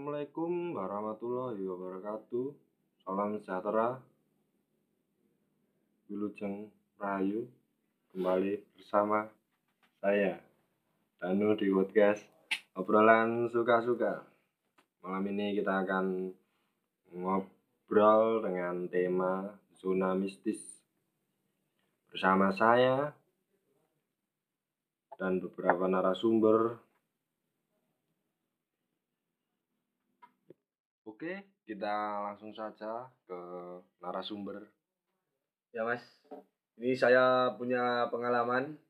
Assalamualaikum warahmatullahi wabarakatuh. Salam sejahtera. Wilujeng Rahayu kembali bersama saya Danu di podcast obrolan suka-suka. Malam ini kita akan ngobrol dengan tema zona mistis bersama saya dan beberapa narasumber Oke, kita langsung saja ke narasumber. Ya mas, ini saya punya pengalaman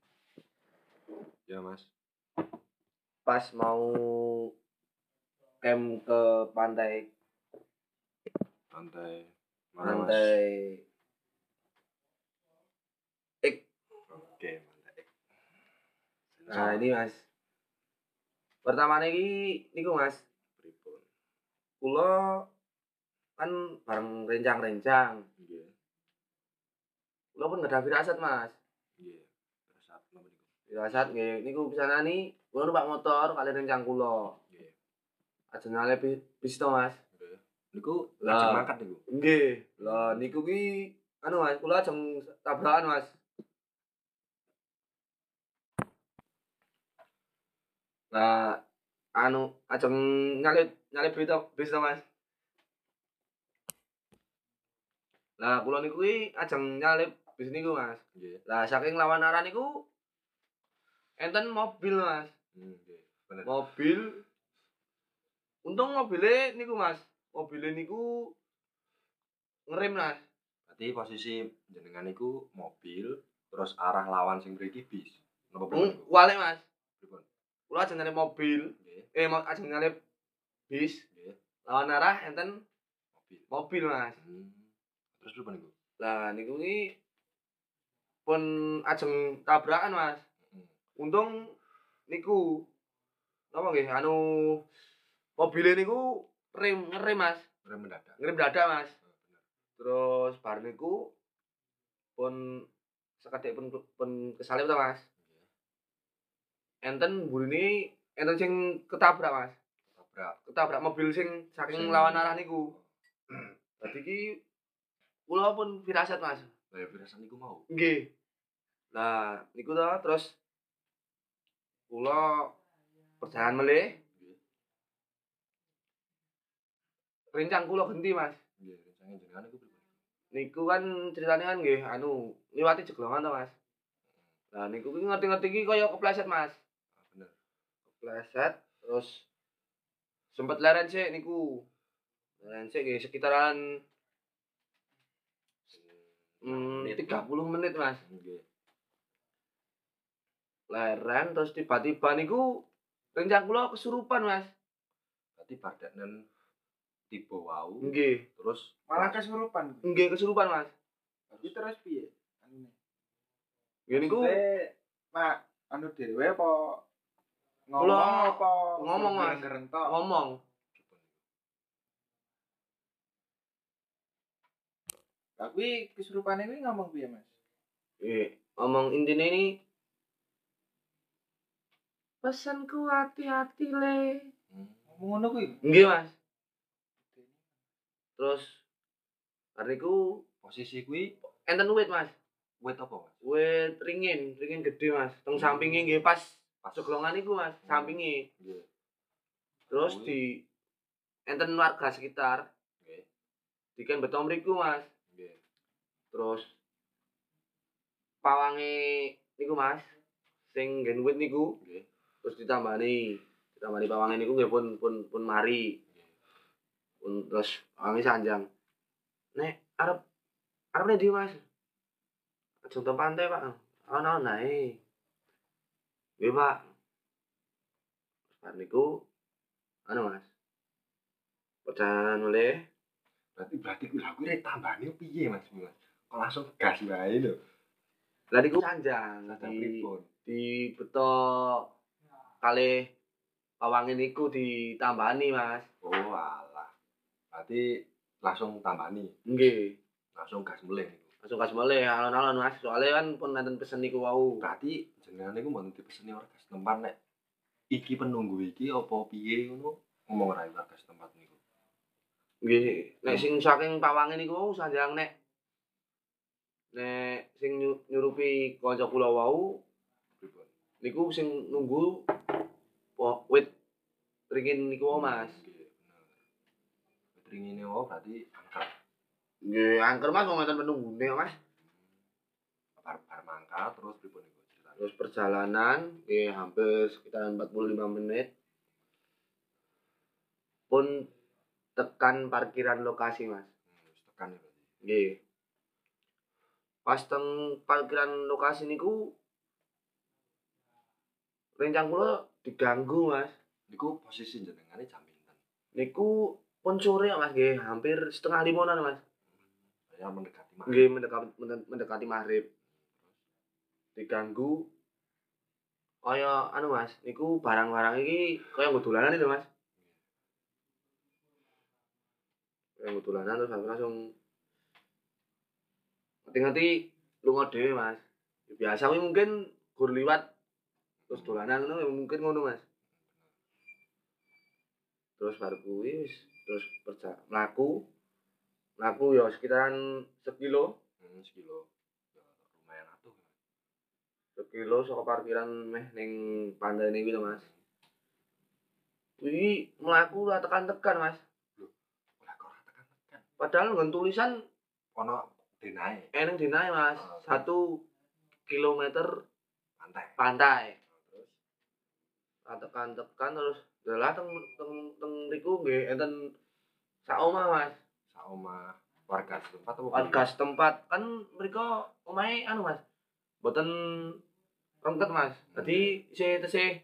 Ya, Mas. pas mau camp ke pantai Pantai mana, Mas? pantai Ik. Oke, pantai. Nah ini mas, pertama ini niku mas? Kulo kan bareng rencang-rencang, Nggih. kulo pun nggak ada firasat mas, Nggih. Terus apa niku? firasat nggih, niku bisa nih, kulo numpak motor kali rencang kulo, Nggih. aja nyale bis, to mas, Nggih. Niku lajeng mangkat niku. nggih, lah niku ki, anu mas, kulo ajeng tabrakan mas, Nah, anu ajeng nyalip nyalip berita bis Mas. Lah kula niku kuwi ajeng nyalip bis niku, Mas. Nggih. Lah saking lawan arah niku enten mobil, Mas. Hmm, Nggih. Bener. Mobil Untung mobilnya niku, Mas. Mobilnya niku ngerem, Mas. Berarti posisi jenengan niku mobil terus arah lawan sing mriki bis. Napa niku? wale, Mas. Pripun? Kula ajeng nyalip mobil, Nggih. eh mau ajeng nyalip bis Nggih. lawan arah enten Mobil. mobil, Mas. Hmm. Terus pripun niku? Lah niku ki pun ajeng tabrakan, Mas. Hmm. Untung niku napa nggih anu mobilnya niku rem ngerem, Mas. Rem mendadak. Ngerem dadak, Mas. Oh, bener. Terus bar niku pun sekedhik pun pun kesalip to, Mas. Nggih. Enten burine enten sing ketabrak, Mas. Tabrak. Ketabrak mobil sing saking lawan arah niku. Dadi ki kula pun firasat, Mas. Lah ya firasat niku mau. Nggih. Nah, niku to terus kula perjalanan melih Nggih. rencang kula genti, Mas. Nggih, rencange jenengan niku? Niku kan ceritanya kan nggih anu liwati jeglongan to, Mas. Nah, niku ki ngerti-ngerti ki kaya kepleset, Mas. Ah, bener. Kepleset terus sempet leren sih niku. Leren sih nggih sekitaran hmm, Menit. 30 menit, Mas. Nggih. Leren terus tiba-tiba niku rencang kula kesurupan, Mas. Berarti padanan tiba wau Nggih. terus malah kesurupan Nggih kesurupan, Mas. iki terus piye anune Nggih niku mak anu dhewe apa ngomong Kula apa ngomong, tok ngomong. tapi kesurupane kuwi ngomong piye Mas Nggih, ngomong intinya ini pesanku hati-hati le. Hmm. ngomong ngono kuwi Nggih, Mas. Terus hariku posisi kuwi enten wit, Mas. wit apa mas Wit ringin, ringin gede, Mas. Teng sampinge nggih pas masuk golongan itu mas hmm. sampingi yeah. terus Amin. di enten warga sekitar yeah. di ken beton riku mas yeah. terus pawangi niku mas sing genwit niku yeah. terus ditambah nih ditambah di pawangi niku nggih pun pun pun mari yeah. pun terus pawangi sanjang nek arep arep nih di mas Contoh pantai pak, oh no, naik, nggih Pak Bar niku anu Mas? Perjalanan oleh? Berarti berarti kuwi lha kuwi rek tambane piye mas? Mas? Kok langsung gas wae lho. Lah niku sanjang sadar di di beto kali pawange niku ditambani Mas. Oh alah. Berarti langsung tambani nggih. Langsung gas mulih. niku langsung kas mulai alon-alon mas soalnya kan pun nanti pesen niku wau berarti jenengan niku mboten dipeseni ora gas tempat nek iki penunggu iki apa piye ngono ngomong ora warga setempat niku. Nggih, nek sing saking pawange niku sanjang nek nek sing nyu- nyurupi kanca kula wau niku sing nunggu wit ringin niku wau Mas. Nggih, bener. Witringine wae berarti angkat Nggih, angker Mas wong ngeten penunggune Mas. bar bar mangkat terus pripun niku. Terus perjalanan nggih hampir sekitar 45 menit. Pun tekan parkiran lokasi Mas. Hmm, wis tekan ya. Nggih. Pas teng parkiran lokasi niku rencang kula diganggu Mas. Niku posisi jenengane jam pinten? Niku pun sore Mas nggih, hampir setengah limonan Mas. Saya mendekati maghrib. Nggih mendekati mendekati maghrib. Diganggu kaya anu Mas, niku barang-barang iki kaya nggo dolanan itu Mas. Kaya nggo dolanan terus langsung ngerti-ngerti lunga dhewe Mas. Ya, Biasa kuwi mungkin gur liwat terus dolanan ngono ya mungkin ngono Mas. Terus baru kuwi terus perja mlaku mlaku ya sekitaran sekilo Hmm, sekilo. Ya, lumayan atuh. sekilo saka parkiran meh ning pantai niku lho Mas. Kuwi mlaku ora tekan-tekan Mas. Lah kok ora tekan-tekan. Padahal nggon tulisan Ono denae eneng dinae Mas. Oh. Satu kilometer pantai. pantai. Terus Ora tekan-tekan terus dalah teng teng teng mriku nggih enten sak omah Mas. Omah warga setempat apa Warga setempat kan mereka omahe anu Mas. Mboten rengket Mas. Dadi isih tesih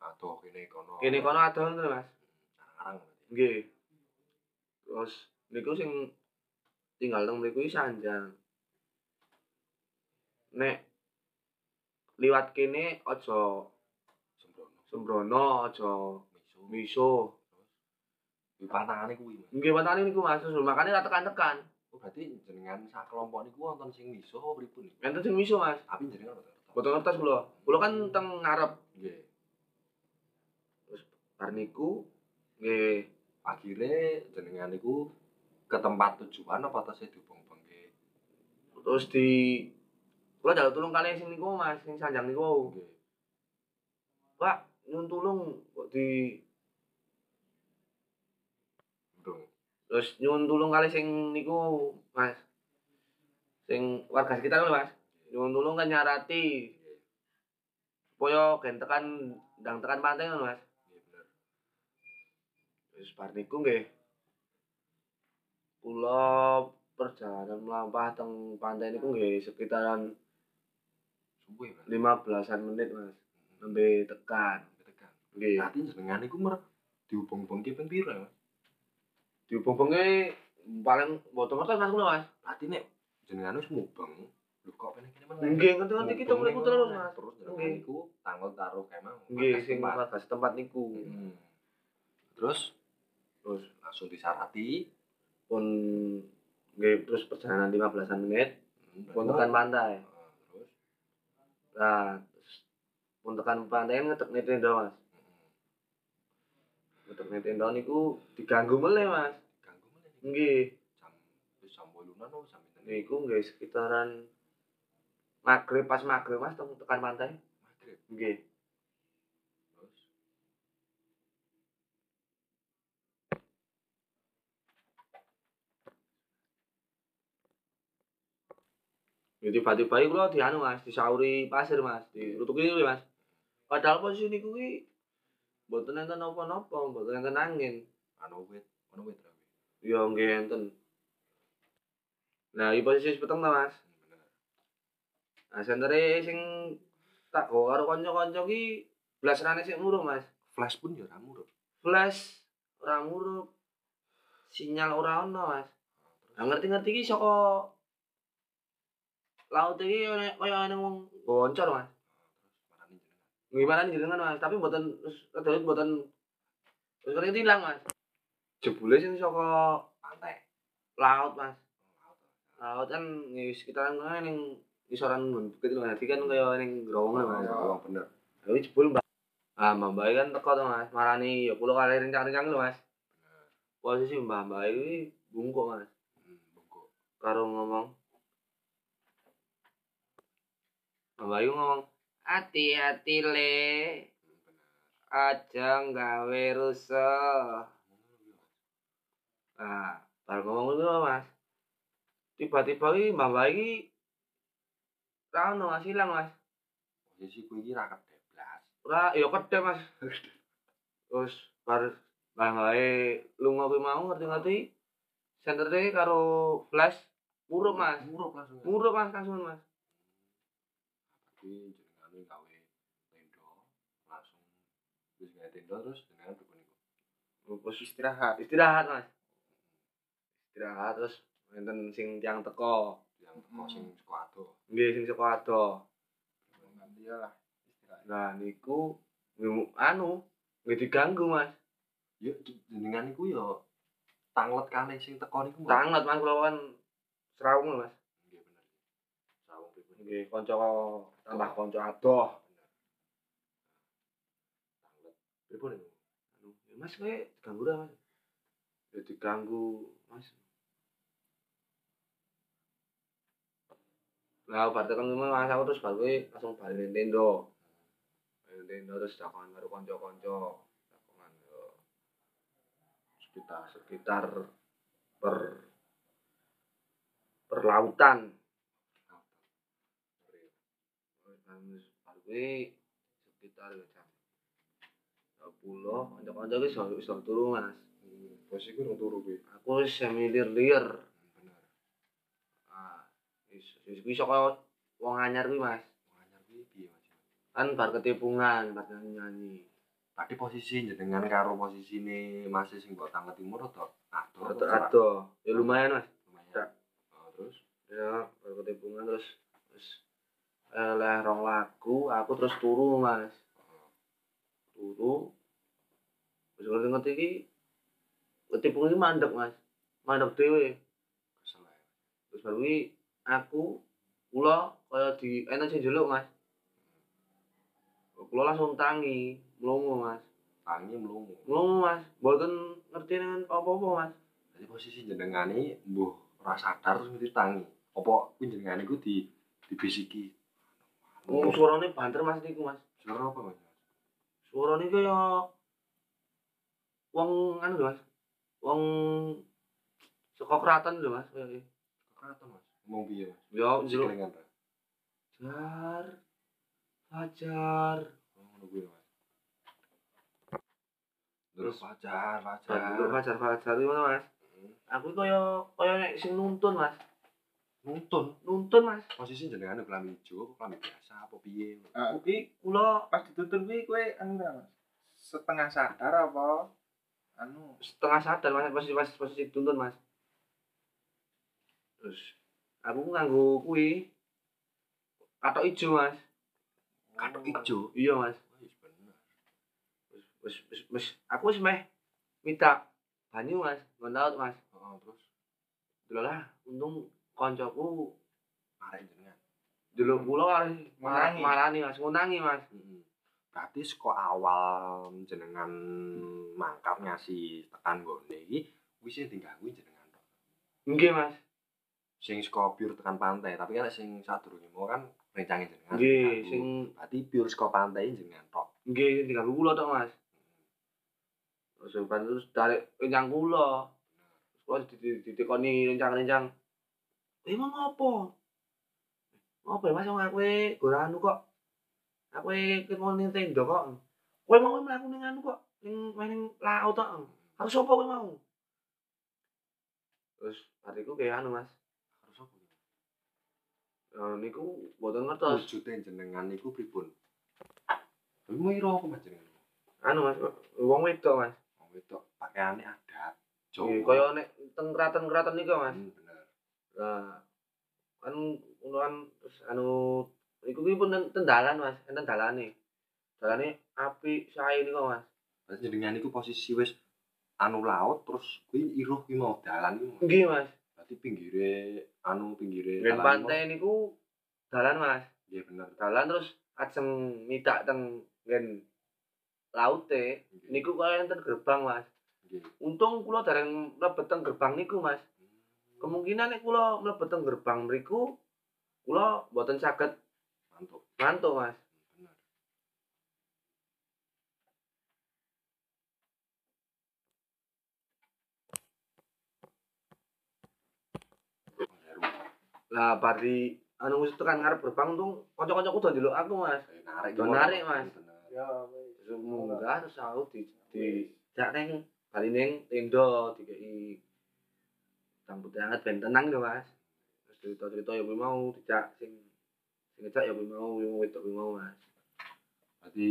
Aduh kene kono. kene kono adon lho Mas. Berarti. Nggih. Terus niku sing tinggal teng mriku iki sanjang. Nek liwat kene aja Sembrono. sembrono, aja Miso. miso. Kuwi pantangane kuwi. Nggih watane niku Mas, terus makane ra tekan-tekan. Oh berarti jenengan sak kelompok niku wonten sing miso apa pripun? Enten sing miso Mas. Tapi jenengan mboten ngertos. Boten ngertos kula. Kula kan teng ngarep. Nggih. Bar niku nggih Akhire jenengan niku ke tempat tujuan apa tasih dihubung-hubungke? terus di kula jaluk tulung kali sing niku Mas, sing sanjang niku. Nggih. Pak, nyun tulung kok di terus nyuwun tulung kali sing niku Mas. Sing warga sekitar lho Mas. Nyuwun tulung kan nyarati supaya gen tekan ndang tekan pantai ngono Mas. Nggih bener. Wis bar niku nggih. Kula perjalanan melampah teng pantai niku nggih sekitaran Suwe berarti. 15-an menit Mas. Nembe tekan. tekan. Nggih. Berarti jenengan niku mer dihubung-hubungke ping pira ya, Mas? Dihubung-hubungi paling ngertos Mas kula Mas. Berarti nek jenengan wis mubeng, lho kok pengen kene meneh. Nggih, ngerti-ngerti kita ning terus. Mas. Terus Nggih. niku tanggal karo kemang. Nggih, sing setempat. warga setempat niku. Terus Terus langsung disarati pun nggih terus perjalanan 15-an menit hmm, pun berarti- tekan pantai. Ah, terus Nah, pun tekan pantai ngetek tenda Mas. Hmm, Ngetek tenda niku diganggu meleh Mas. ganggu meneh niku. Nggih, jam wis jam 8 apa jam niku nggih sekitaran maghrib pas maghrib Mas teng- tekan pantai. maghrib Nggih. terus Ya tiba-tiba iki kula dianu Mas, disauri pasir Mas, dirutuki lho Mas. Padahal posisi niku ki mboten enten napa-napa, mboten enten angin. anu wit anu wit rawi Ya nggih enten. Nah, iki posisi wis peteng ta Mas. bener Nah, sentere sing tak gawa karo kanca-kanca ki blasrane sik muruh Mas. flash pun ya ramu lho Flash ora muruh. Sinyal ora ono Mas. Nah, ngerti-ngerti ki saka laut iki kaya ana wong boncor Mas. Terus Gimana jenengan Mas, tapi mboten kedalut mboten terus kene tilang Mas. Jebule sing saka pantai laut Mas. Oh, laut. Kan ya sekitaran kono ning kisaran bukit lho. Dadi kan kaya ning growong lho Mas. Oh, bener Tapi jebul Mbak. Ah, Mbak kan teko to Mas, marani ya kula kali rencang-rencang lho Mas. Posisi Mbah Mbak iki bungkuk Mas, Hmm, bengkok. karo ngomong. Mbak iku ngomong, "Hati-hati le, aja nggawe rusuh." Nah, baru ngomong ngono Mas. Tiba-tiba iki Mbah iki ra ono Mas ilang Mas. Posisi ku iki ra kedeblas. Ora ya kedhe Mas. Terus bar Mbah Mbak lunga kuwi mau ngerti-ngerti sentere karo flash murup Mas. Murup langsung. Murup Mas langsung Mas. Berarti jenengane gawe tenda langsung tenda terus jenengan pripun niku? Terus istirahat, istirahat Mas. Istirahat terus enten sing tiang teko. Yang teko sing saka ado. Nggih sing saka ado. Iya lah istilahnya. Nah niku anu nggih diganggu Mas. Ya jenengan niku ya tanglet kalih sing teko niku. Mas. Tanget Mas kula kan serawung Mas. Nggih bener. Sawung pripun? Nggih kanca tambah kanca adoh. Bener. Tanglet. Niku? Anu, ya Mas kowe diganggu ra Mas? Ya diganggu Mas. Lah bar tekan rumah Mas aku terus bar kowe langsung bali ning tenda. Bali ning tenda terus dakongan karo kanca-kanca. Dakongan yo sekitar sekitar per perlautan. Bar kowe sekitar yo jam 10 kanca-kanca ki iso iso turu Mas. Hmm, Posisi ku rung turu kuwi. Aku wis semilir-lir. Hmm, Bener. Ah, wis kuwi saka wong anyar kuwi Mas. Wong anyar kuwi piye Mas? Kan bar ketipungan, bar nyanyi. Tadi posisi jenengan karo posisine Mas sing mbok tanglet timur atau ado? Ado ado. Ya lumayan Mas. Lumayan. Oh, terus Ya, bar ketipungan terus terus eleh rong lagu, aku terus turu Mas. Turu. Wis ngerti-ngerti iki ketipungan iki mandek Mas. Mandek dhewe. Terus baru aku kula kaya di sing njeluk Mas. Kula langsung tangi, mlongo Mas. Tangi mlungu. Mlongo Mas, mboten ngerti dengan apa-apa Mas. Jadi posisi jenengane mbuh ora sadar terus ngerti tangi. Apa kuwi jenengane ku di dibisiki. Wong suarane banter Mas niku Mas. Suara apa Mas? Suarane kaya wong anu lho Mas. Wong saka kraton lho Mas. Kata Mas. Ngomong piye Mas? Ya njeluk Siklengan ta? jar fajar. Oh, ngono kuwi Mas. Terus Terus wajar, Njeluk wajar. fajar fajar ngono Mas. Hmm. Aku kaya kaya nek sing nuntun Mas. Nuntun. Nuntun Mas. Posisi jenengane kelambi ijo apa kelambi biasa apa piye? Ah, Kuwi kula pas dituntun kuwi kowe anu ta, Mas? Setengah sadar apa anu setengah sadar mas. Posisi pas posisi tuntun mas. Terus aku nganggo kuwi. Katok ijo mas. Katok ijo. iya mas. Wis bener. wis wis wis wis. Aku wis meh minta banyu mas. Ngontaut mas. Heeh, terus? Dulu lah untung koncoku arek jenengan. dulu kula harus Ngunangi. marani mas. Ngunangi mas. Heeh. Berarti saka awal jenengan mangkat ngasih tekan gone iki wis sing diganggu jenengan tok. nggih mas. Sing saka pure tekan pantai, tapi kan sing sadurunge mau kan rencange jenengan. nggih sing berarti pure saka pantai jenengan tok. nggih diganggu kula tok mas. Terus ban terus tarik rencang kula. Kula ditekoni rencang-rencang. Ngopo? Ngopo ya mas wong aku e ora anu kok aku e ketemu ning tenda kok kowe mau mlaku ning anu kok ning ning laut tok harus opo kowe mau terus hatiku kayak anu mas Harus apa? iki? Eh, niku mboten ngertos Wujude jenengan niku pripun? Mau ira apa mas jenengan? anu mas wong wedok mas Wong wedok pakaiane adat. Nggih, kaya nek teng kraton-kraton niku mas Hmm, bener. Nah, kan kan terus anu iku kuwi pun ten dalan Mas, enten dalane. Dalane apik sae niku Mas. Berarti jenengan niku posisi wis anu laut terus kuwi iruh kuwi mau dalan kuwi. Nggih Mas. Berarti pinggire anu pinggire dalan pantai niku dalan Mas. Iya bener. Dalan terus ajeng mitak teng ngen laute niku kaya enten gerbang Mas Nggih. untung kula dereng mlebet teng gerbang niku Mas kemungkinan nek kula mlebet teng gerbang mriku kula mboten saged Mantuk. mantuk Mas. Seru. lah bari anu wis tekan ngarep gerbang untung kanca-kancaku do ndelok aku Mas Saya narik. Do narik, Mas. Ya wis. terus munggah terus aku di di jak neng bali ning tenda dikei rambut hangat ben tenang lho Mas terus cerita-cerita ya mau dijak sing sing ngejak ya kuwi mau yang wedok kuwi mau Mas Berarti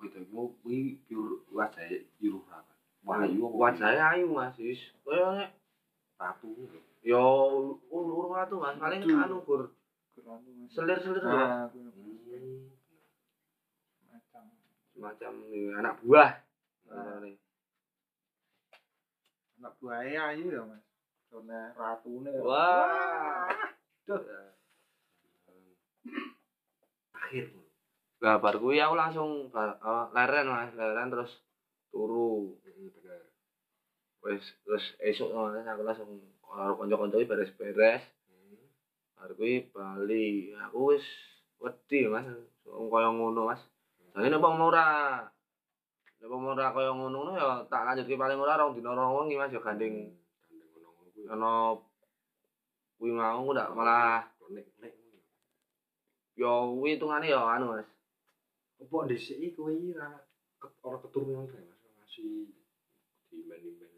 wedokmu kuwi pure wajahe iruh apa? Wahyu apa? wajahnya ayu Mas wis kaya nek ratu. ya urung ratu Mas paling anu gur Kurang Mas. selir-selir kuwi Hmm. macam semacam ini, anak buah. Ini. anak buahnya ayu ya Mas. Ratune. ya. wah Akhir. Lah bar kuwi aku langsung bar, eh, leren Mas, leren terus turu. Hmm, bener. Wis terus esuk Mas aku langsung karo kanca-kanca beres-beres. Hmm. Bar kuwi bali. Aku wis wedi Mas, wong kaya ngono Mas. Jane nek apa ora nek apa ora kaya ngono ya tak lanjutke paling ora rong dina rong wengi Mas ya gandeng Gandeng ngono-ngono kuwi. ana kuwi mau ndak malah. Ya kuwi hitungane ya anu Mas. Apa dhisik kuwi ora ke- ora keturunan kae Mas ngasih dimen-dimen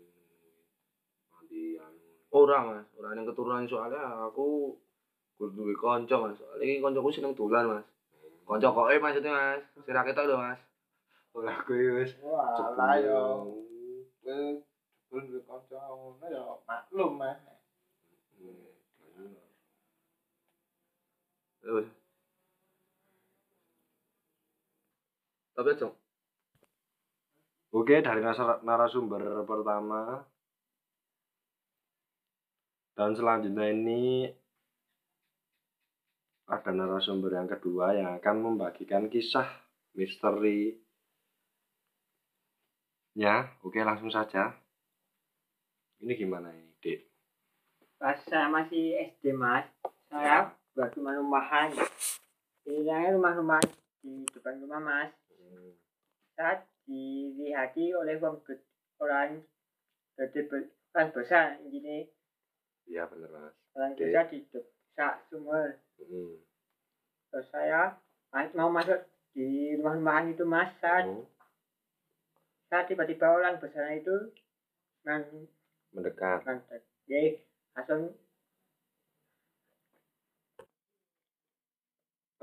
nanti anu. Ora Mas, ora ning keturunan soalnya aku gur duwe kanca Mas. Soale iki kancaku seneng dolan Mas. Kanca koke maksudnya Mas. Sira ketok lho Mas. Ora kuwi wis Wah, lah ya. yo. Kowe jebul duwe kanca ngono ya maklum Mas. Hmm. Terus. Tapi aja. Oke, dari narasumber pertama dan selanjutnya ini ada narasumber yang kedua yang akan membagikan kisah misteri nya. Oke, langsung saja. Ini gimana ini, Dek? pas saya masih SD mas saya buat rumah-rumahan Ini rumah-rumahan di depan rumah mas saat dilihati oleh orang orang gede orang besar ini Iya, bener, Mas. orang besar di dekat sumur Hmm. terus saya mau masuk di rumah-rumahan itu mas saat Hmm. saat tiba-tiba orang besar itu men Mendekat. mendekat jadi langsung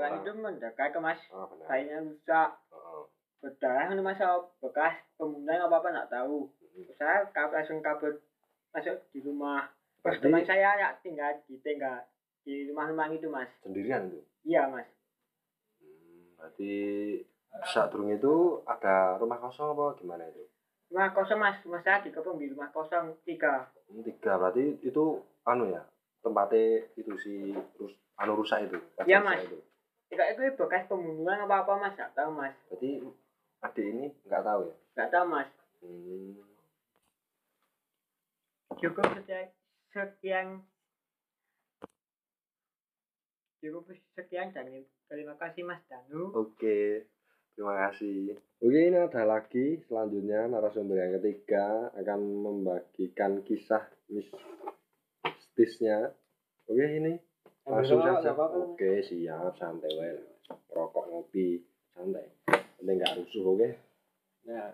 Orang. itu mendekat ke mas Oh, benar. kayaknya rusak Oh. berdarah ini masa bekas pembunuhan apa apa nggak tahu Hmm. saya kab- langsung kabur masuk di rumah Terus teman saya ya tinggal di tengah di rumah-rumah itu mas sendirian tuh. iya mas Hmm, berarti saat durung itu ada rumah kosong apa gimana itu? rumah kosong mas rumah saya dikepung di rumah kosong tiga Hmm, tiga berarti itu anu ya tempatnya itu si rus, anu rusak itu. Iya, Mas. Itu. Tidak itu bekas pembunuhan apa apa mas nggak tahu mas Berarti adik ini nggak tahu ya? nggak tahu mas Hmm. cukup sekian sekian cukup sekian dan terima kasih mas Danu Oke, terima kasih. Oke, ini ada lagi selanjutnya narasumber yang ketiga akan membagikan kisah mistisnya. Oke, ini langsung saja. Oke, siap, santai wae. Rokok ngopi, santai. Penting nggak rusuh, oke? Nah,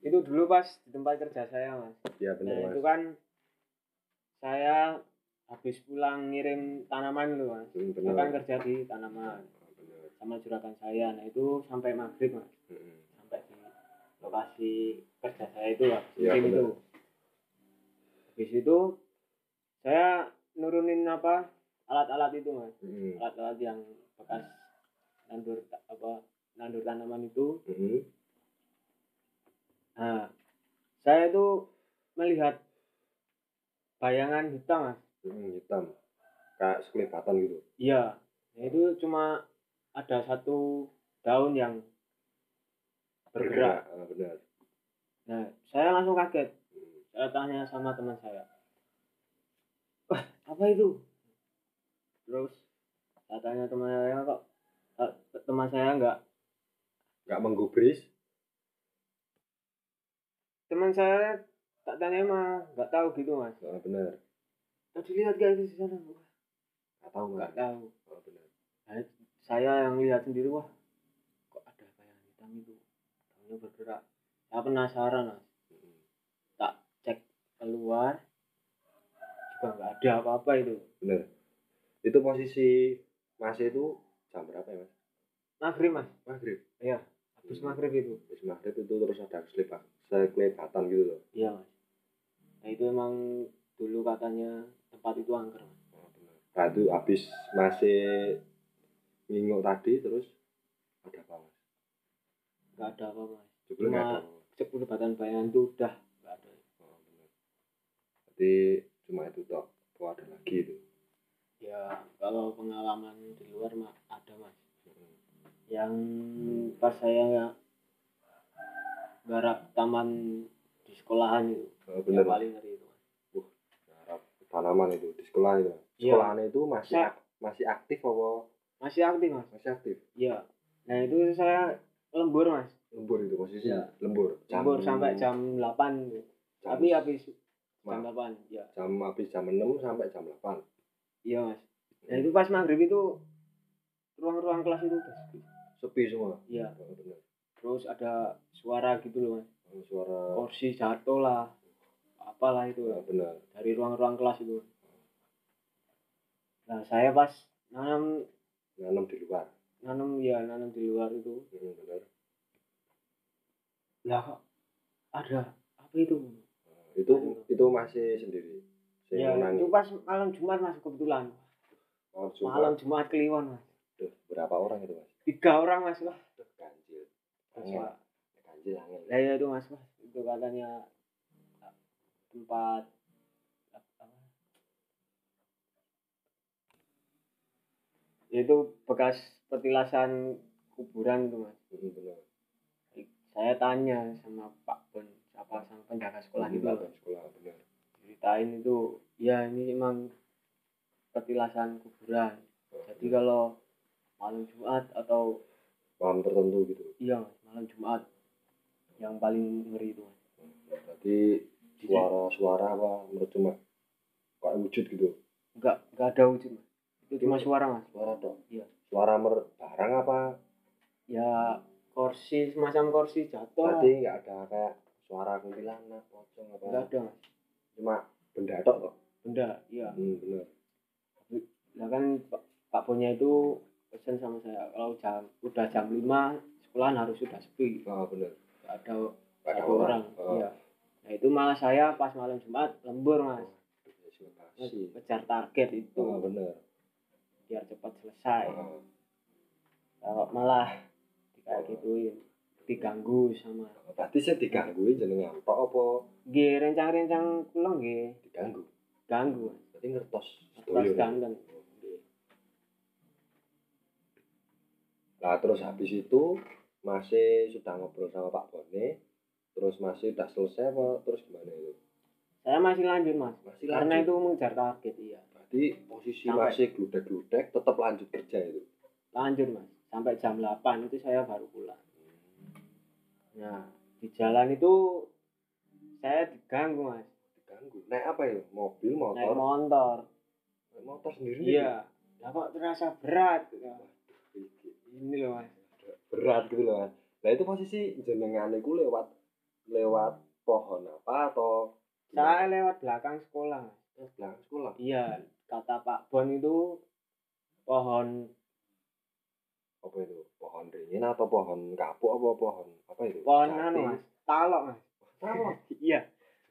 itu dulu pas di tempat kerja saya, Mas. Nah, benar mas. itu kan saya habis pulang ngirim tanaman dulu, Mas. Hmm, Saya kan kerja di tanaman Oh, benar. sama juragan saya. Nah, itu sampai maghrib, Mas. Hmm. Sampai di lokasi kerja saya itu habis Iya, ngirim itu. Habis itu saya nurunin apa alat-alat itu, Mas. Hmm. Alat-alat yang bekas nandur apa nandur tanaman itu Hmm. Nah, saya itu melihat bayangan hitam, Mas. Hmm, hitam. Kayak sekelibatan gitu. Iya. Nah, itu cuma ada satu daun yang bergerak. Ah, benar. Nah, saya langsung kaget. Saya tanya sama teman saya. Wah, apa itu? Terus saya tanya teman saya kok teman saya enggak Nggak menggubris. teman saya tak tanya mah nggak tahu gitu mas Ah, benar. tadi lihat gak itu di sana Nggak tahu nggak tahu Ah, benar. Nah, saya yang lihat sendiri wah kok ada kayak hitam itu tahunya bergerak saya penasaran mas Hmm. tak cek keluar juga nggak ada apa-apa itu Benar. Itu posisi Mas itu jam berapa ya Mas? maghrib mas Maghrib. habis Hmm. maghrib itu Habis maghrib itu terus ada selebat, sekelebatan gitu loh. iya mas nah itu emang dulu katanya tempat itu angker mas Ah, benar. Nah itu habis masih nginguk tadi terus ada apa Mas? nggak ada apa mas ada. Cuma- apa. cepulibatan bayangan itu udah nggak ada Oh, benar. Jadi cuma itu. Kok ada lagi itu? Ya kalau pengalaman di luar mah ada mas Hmm. yang pas saya nggak garap taman di sekolahan itu Oh, yang benar. paling ngeri itu mas Garap tanaman itu di sekolah itu. Iya. Sekolahannya itu masih Saya- ak- masih aktif apa? masih aktif mas Masih aktif. iya nah itu saya lembur mas Lembur itu posisi Iya. lembur. lembur sampai jam 8 gitu. jam, tapi habis jam. 8 ya jam habis jam 6 sampai jam 8. Iya mas nah itu pas maghrib itu ruang-ruang kelas itu sepi Sepi semua. iya Oh, benar. terus ada suara gitu loh mas Oh, Suara kursi jatuh lah apalah itu oh, benar. dari ruang-ruang kelas itu nah saya pas nanam Nanam di luar. nanam ya nanam di luar itu Hmm, benar. lah ada apa itu itu itu masih sendiri. Ya menangi. itu pas malam Jumat mas kebetulan Oh, Jumat. malam Jumat Kliwon mas Duh, berapa orang itu, Mas? tiga orang mas wah Duh, ganjil. Mas, wah. Ganjil lah ya itu mas wah itu katanya tempat apa itu bekas petilasan kuburan itu mas benar. saya tanya sama Pak Bon siapa sang penjaga sekolah Benar, loh. sekolah benar. Ceritain itu ya ini emang petilasan kuburan jadi kalau malam Jumat atau Malam tertentu gitu. iya malam Jumat yang paling ngeri itu. Berarti suara-suara apa menurut cuma kayak wujud gitu. enggak enggak ada wujud Mas. itu cuma suara Mas Suara dong. Iya. Suara mer barang apa? ya kursi semacam kursi jatuh. Berarti nggak ada kayak suara kuntilanak, pocong apa? enggak ada Mas. Cuma benda tok kok. benda iya Hmm, benar. nah kan Pak, Pak Bonnya itu pesan sama saya kalau jam udah jam 5 sekolahan harus sudah sepi Oh, benar. nggak ada Nggak ada satu orang, Oh. iya nah itu malah saya pas malam Jumat lembur mas Masih. ngejar target itu Oh, benar. biar cepat selesai Oh. kalau malah kayak gituin diganggu sama Berarti saya digangguin jenengan tok apa G rencang-rencang kula nggih diganggu? ganggu. Berarti ngertos Terus sedoyo. ganteng Nah terus habis itu masih sudah ngobrol sama Pak Bone, terus masih udah selesai apa terus gimana itu? saya masih lanjut mas Masih karena lanjut. itu mengejar target iya Berarti posisi Sampai. masih gludek-gludek tetap lanjut kerja itu. lanjut mas sampai jam 8 itu saya baru pulang nah di jalan itu saya diganggu mas Diganggu. Naik apa itu? Mobil, naik motor? motor Naik motor sendiri? iya lah kok terasa berat Ya, gitu? ini loh mas Berat gitu loh kan. Nah itu posisi jenengan itu lewat lewat pohon apa atau saya lewat belakang sekolah mas Terus belakang sekolah? iya kata Pak Bon itu pohon Apa itu? Pohon ringin atau pohon kapuk apa pohon apa itu? pohon anu mas. Talok mas. Talok. iya.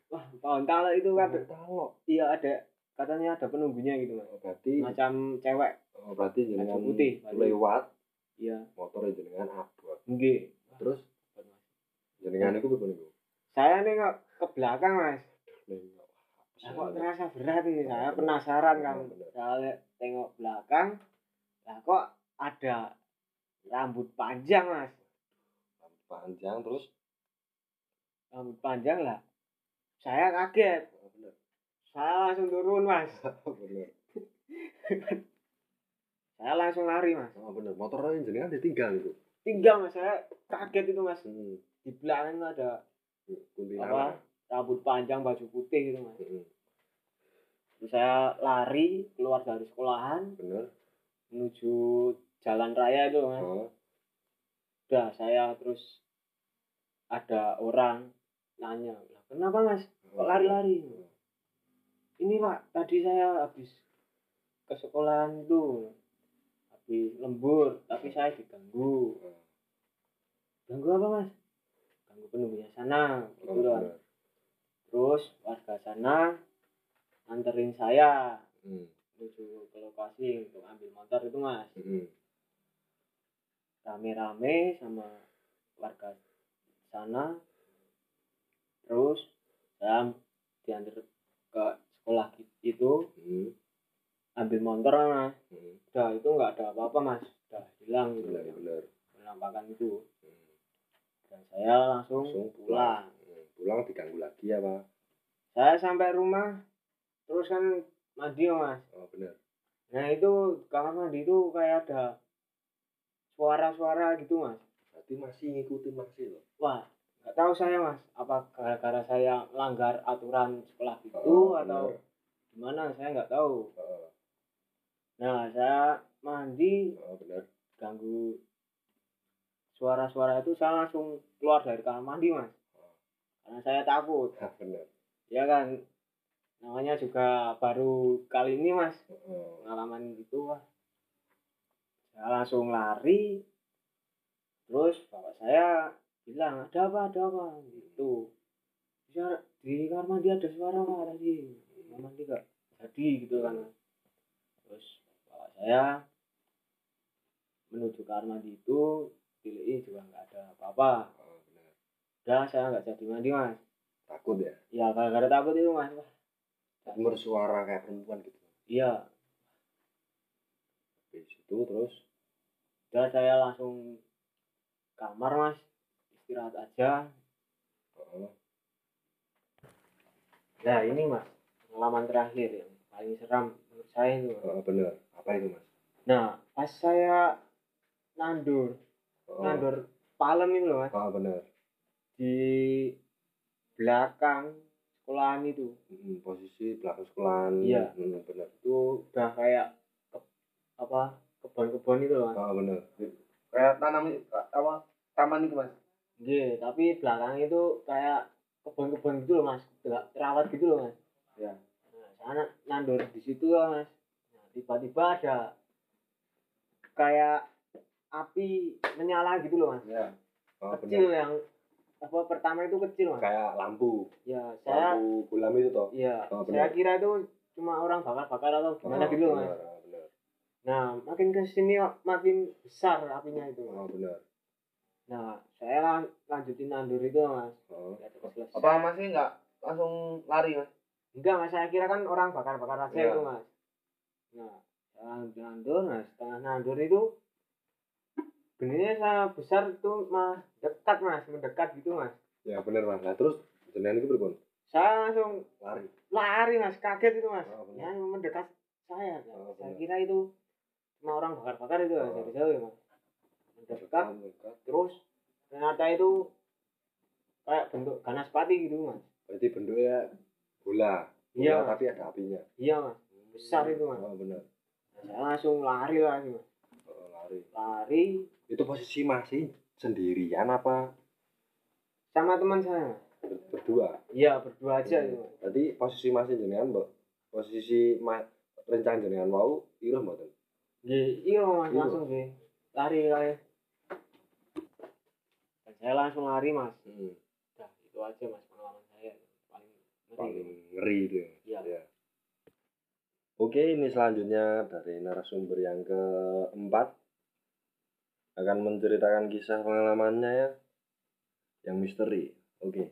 Wah pohon talok itu kan talok. iya ada katanya ada penunggunya gitu mas. Oh, berarti macam cewek. Oh, berarti jenengan putih, lewat iya. motornya jenengan abot. enggak Terus? Jenengan itu bener itu. saya nengok ke belakang mas. Lah kok terasa berat ini saya penasaran kan. Saya tengok belakang lah kok ada rambut panjang mas. Panjang terus? Rambut panjang lah. Saya kaget. Oh, bener. Saya langsung turun mas. Oh, bener. Saya langsung lari mas. Oh, bener. Motornya jenengan ditinggal itu? Tinggal mas. Saya kaget itu mas. Hmm. di belakang ada kuntilanak Apa? rambut panjang baju putih gitu mas. Hmm, terus saya lari keluar dari sekolahan. Bener. Menuju jalan raya itu mas. Oh, udah saya terus ada orang nanya "Lah, kenapa mas? Kok lari-lari? Ini pak tadi saya habis ke sekolahan itu habis lembur tapi saya diganggu. Oh, ganggu apa mas? Ganggu penunggunya sana oh, gitu loh bener. terus warga sana anterin saya Hmm, menuju ke lokasi untuk ambil motor itu mas. Hmm, rame-rame sama warga sana. Terus saya diantar ke sekolah itu. Hmm, ambil motor mas. Hmm. udah itu nggak ada apa-apa mas. Udah hilang gitu. Bener bener penampakan itu. Hmm. dan saya langsung, langsung pulang. Hmm, pulang diganggu lagi apa? Saya sampai rumah terus kan mandi mas. Oh bener nah itu kamar mandi itu kayak ada suara-suara gitu mas. Berarti masih ngikutin masih loh? Wah. Nggak tahu saya mas apa gara-gara saya melanggar aturan sekolah itu Oh, atau bener. gimana saya nggak tahu. Oh, nah saya mandi oh bener ganggu suara-suara itu saya langsung keluar dari kamar mandi mas. Karena saya takut. Ah bener ya kan? Namanya juga baru kali ini mas. Oh, pengalaman gitu wah saya langsung lari. Terus bapak saya bilang ada apa ada apa? Gitu. Bisa di kamar mandi ada suara apa tadi? Kamar mandi gak jadi gitu kan. Terus bapak saya menuju kamar mandi itu dilihat juga nggak ada apa-apa. Oh udah saya nggak jadi mandi mas. Takut ya? Ya gara-gara takut itu mas. Wah, bersuara kayak perempuan gitu. Iya. Di situ terus udah saya langsung kamar mas. Istirahat aja. Oh, nah ini mas. Pengalaman terakhir yang paling seram menurut saya itu Mas. oh bener. Apa itu mas? Nah pas saya nandur oh, nandur palem itu loh mas. Oh bener. Di belakang sekolahan itu. Hmm, posisi belakang sekolahan. Iya. hmm, bener. Itu udah kayak apa kebun-kebun itu loh mas. Oh bener. Kayak tanam apa taman itu mas? Iya, tapi belakang itu kayak kebun-kebun gitu loh mas. Ter- terawat gitu loh mas. Ya. Nah, sana nandur di situ loh mas. Nah, tiba-tiba ada kayak api menyala gitu loh mas. ya. Oh kecil bener yang apa pertama itu kecil mas. kayak lampu. Ya saya lampu bolam itu toh? Ya Oh, saya kira itu cuma orang bakar-bakar atau gimana oh, gitu loh mas. bener Nah makin ke sini makin besar apinya itu mas. oh bener Nah saya lan- lanjutin nandur itu mas. oh apa masih nggak langsung lari mas Enggak mas, saya kira kan orang bakar-bakar aja Iya. itu mas. Nah, saya nandur, nah setengah nandur itu benihnya saya besar itu mah dekat mas, mendekat gitu mas. ya bener mas nah terus jenengan itu berpun Saya langsung lari lari mas, kaget itu mas. Oh, benar. Ya mendekat saya. Oh, saya benar. kira itu cuma orang bakar-bakar itu Oh. dari jauh ya mas. Mendekat, terus ternyata itu kayak bentuk ganas pati gitu mas. berarti bentuknya bola bola Iya. tapi ada apinya Iya mas, besar itu mas. oh bener Nah, saya langsung lari lagi mas. oh, lari Lari itu posisi masih sendirian apa sama teman saya ber- berdua Iya berdua aja itu. Mas. berarti posisi masih jenengan mbak posisi ma rencana jenengan mau mboten Nggih, iya mas Iya. langsung nggih. Lari lari. Dan saya langsung lari mas. hmm. Udah itu aja mas pengalaman saya paling paling ngeri. ngeri itu ya. Iya. Ya. Oke, ini selanjutnya dari narasumber yang keempat akan menceritakan kisah pengalamannya ya yang misteri. Oke.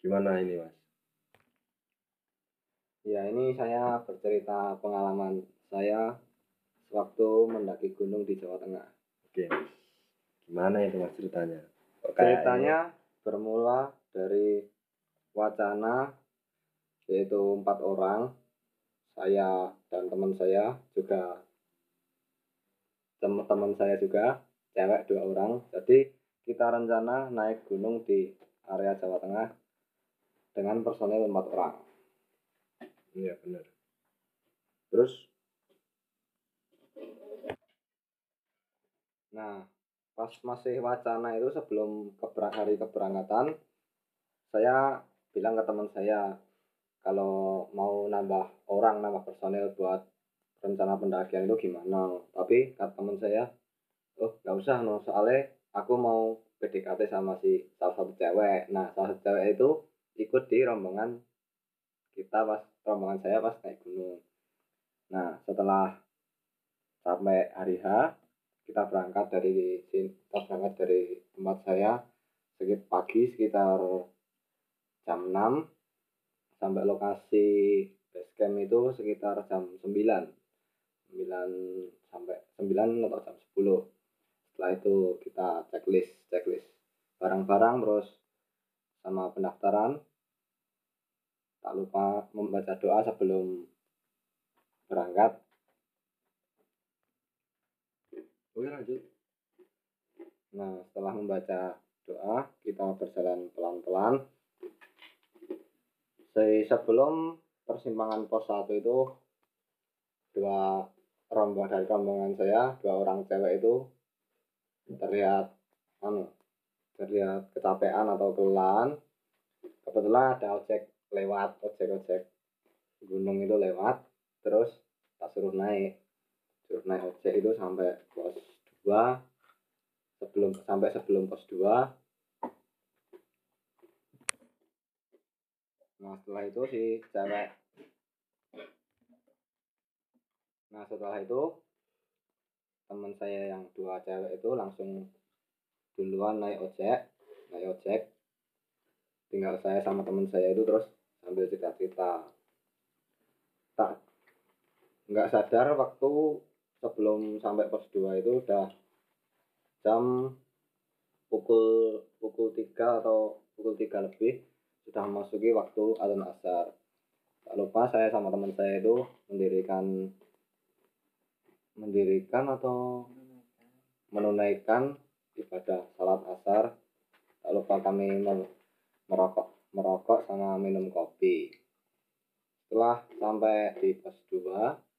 Gimana ini, Mas? Ya, ini saya bercerita pengalaman saya sewaktu mendaki gunung di Jawa Tengah. Oke. Gimana itu mas ceritanya? Ceritanya bermula dari wacana yaitu empat orang, saya dan teman saya juga teman-teman saya juga cewek dua orang. Jadi kita rencana naik gunung di area Jawa Tengah dengan personil empat orang. Iya benar. Terus Nah, pas masih wacana itu sebelum keber- hari keberangkatan saya bilang ke teman saya kalau mau nambah orang, nambah personil buat rencana pendakian itu gimana. Tapi kata teman saya, oh nggak usah no, soalnya aku mau PDKT sama si salah satu cewek. Nah, salah satu cewek itu ikut di rombongan kita pas rombongan saya pas naik gunung. Nah, setelah sampai hari H, kita berangkat dari kita berangkat dari tempat saya sekitar pagi sekitar jam 6 sampai lokasi base camp itu sekitar jam 9. 9 sampai 9 atau jam 10. Setelah itu kita checklist, checklist barang-barang terus sama pendaftaran tak lupa membaca doa sebelum berangkat Oke lanjut. nah setelah membaca doa kita berjalan pelan-pelan. Se- sebelum persimpangan pos 1 itu dua rombongan dari rombongan saya dua orang cewek itu terlihat anu terlihat kecapean atau kelelahan. Kebetulan ada ojek lewat ojek ojek gunung itu lewat terus tak suruh naik naik ojek itu sampai pos 2 sebelum sampai sebelum pos 2 nah setelah itu si cewek. Nah setelah itu teman saya yang dua cewek itu langsung duluan naik ojek naik ojek. Tinggal saya sama teman saya itu terus sambil cerita-cerita. Tak nggak sadar waktu sebelum sampai pos 2 itu udah jam pukul pukul 3 atau pukul 3 lebih sudah memasuki waktu azan asar. Tak lupa saya sama teman saya itu mendirikan mendirikan atau menunaikan ibadah salat asar. Tak lupa kami mer- merokok merokok sama minum kopi. Setelah sampai di pos 2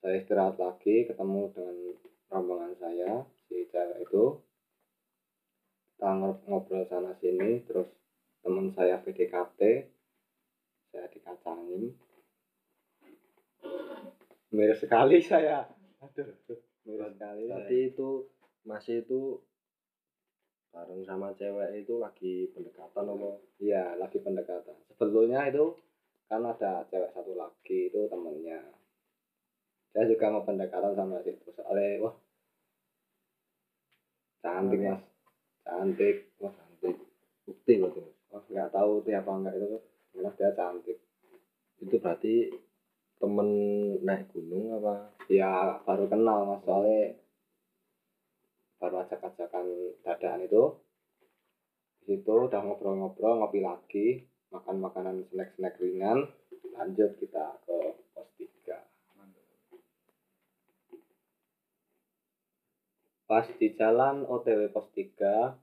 saya istirahat lagi ketemu dengan rombongan saya si cewek itu. Kita ngob- ngobrol sana sini terus teman saya PDKT saya dikacangin. Miris sekali saya. Aduh miris sekali saya. Berarti itu masih itu bareng sama cewek itu lagi pendekatan apa? iya lagi pendekatan. Sebetulnya itu kan ada cewek satu lagi itu temennya saya juga mau pendekatan sama situ soalnya wah. Cantik mas. Cantik. Wah cantik. Bukti berarti mas. wah nggak tahu itu apa enggak itu karena dia cantik. Itu berarti temen naik gunung apa? ya baru kenal mas. Soalnya baru ajak-ajakan dadaan itu. Di situ udah ngobrol-ngobrol ngopi lagi makan makanan snack-snack ringan. Lanjut kita ke pos 3 pas di jalan OTW pos 3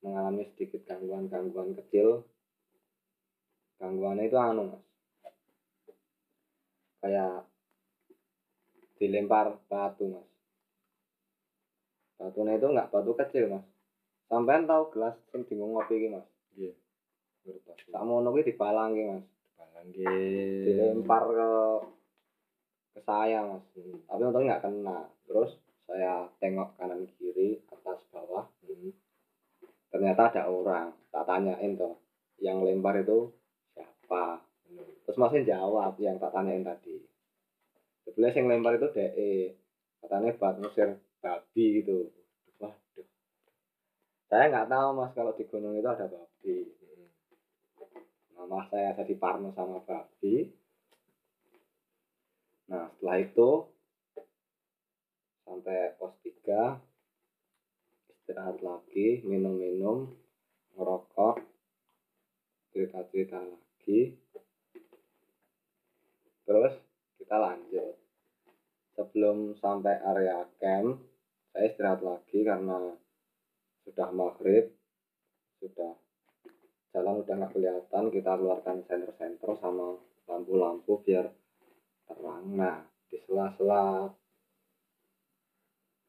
mengalami sedikit gangguan-gangguan kecil. Gangguannya itu anu mas. Kayak dilempar batu mas. Batunya itu nggak batu kecil mas. Sampean tahu gelas sing bingung ngopi iki mas? Ngertos. tak mau ngopi dibalang iki mas. Balang ki. dilempar ke ke saya mas. Tapi untungnya nggak kena. Terus saya tengok kanan kiri atas bawah Hmm. ternyata ada orang. Tak tanyain tuh yang lempar itu siapa? Terus masih jawab yang tak tanyain tadi. Sebenarnya yang lempar itu DE katanya buat ngusir babi gitu. Waduh. Saya nggak tahu mas kalau di gunung itu ada babi. Nama saya jadi parno sama babi. Nah setelah itu sampai pos 3 istirahat lagi minum-minum ngerokok cerita-cerita lagi. Terus kita lanjut. Sebelum sampai area camp saya istirahat lagi karena sudah maghrib sudah jalan udah nggak kelihatan kita keluarkan senter-senter sama lampu-lampu biar terang. Nah di sela-sela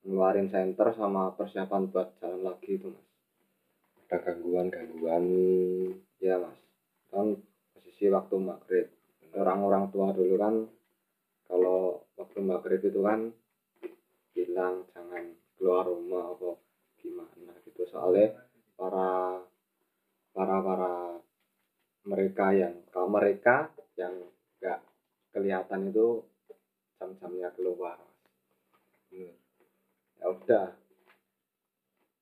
ngeluarin senter sama persiapan buat jalan lagi itu mas. Ada gangguan-gangguan ya mas. Kan posisi waktu maghrib. Orang-orang tua dulu kan kalau waktu maghrib itu kan bilang jangan keluar rumah apa gimana gitu. Soalnya para para para mereka yang kalau mereka yang nggak kelihatan itu jam-jamnya keluar Bener. Ya udah.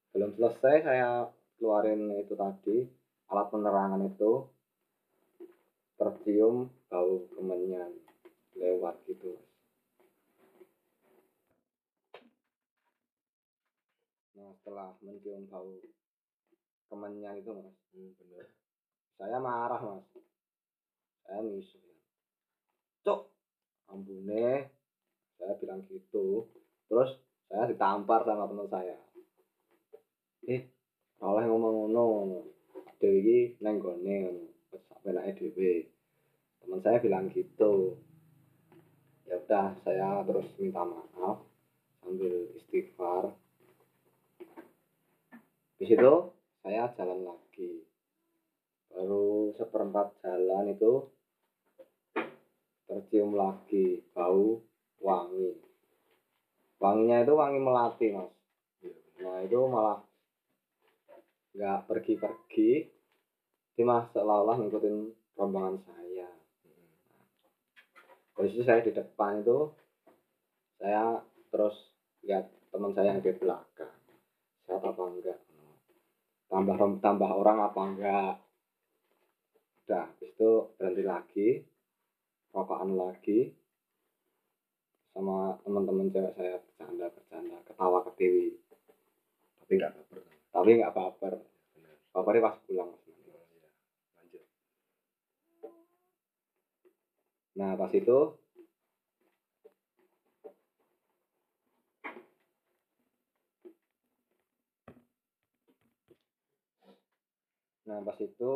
Belum selesai saya keluarin itu tadi alat penerangan itu. Tercium bau kemenyan lewat gitu mas. Nah setelah mencium bau kemenyan itu mas. Hmm, bener. Saya marah mas. Saya misu cok ambune. Saya bilang gitu. Terus saya ditampar sama teman saya. Eh oleh ngomong ngono dewe iki nang gone ngono wis penake dhewe. Teman saya bilang gitu. Ya udah saya terus minta maaf sambil istighfar. Di situ saya jalan lagi. Baru seperempat jalan itu tercium lagi bau wangi wanginya itu wangi melati mas. Nah itu malah nggak pergi-pergi dia malah seolah-olah ngikutin rombongan saya. Posisi saya di depan itu saya terus lihat teman saya yang di belakang. Sehat apa enggak? Tambah tambah orang apa enggak? Udah habis itu berhenti lagi rokokan lagi sama teman-teman cewek saya bercanda bercanda ketawa ketiwi tapi nggak baper tapi nggak baper bapernya pas pulang oh, iya. lanjut. Nah pas itu nah pas itu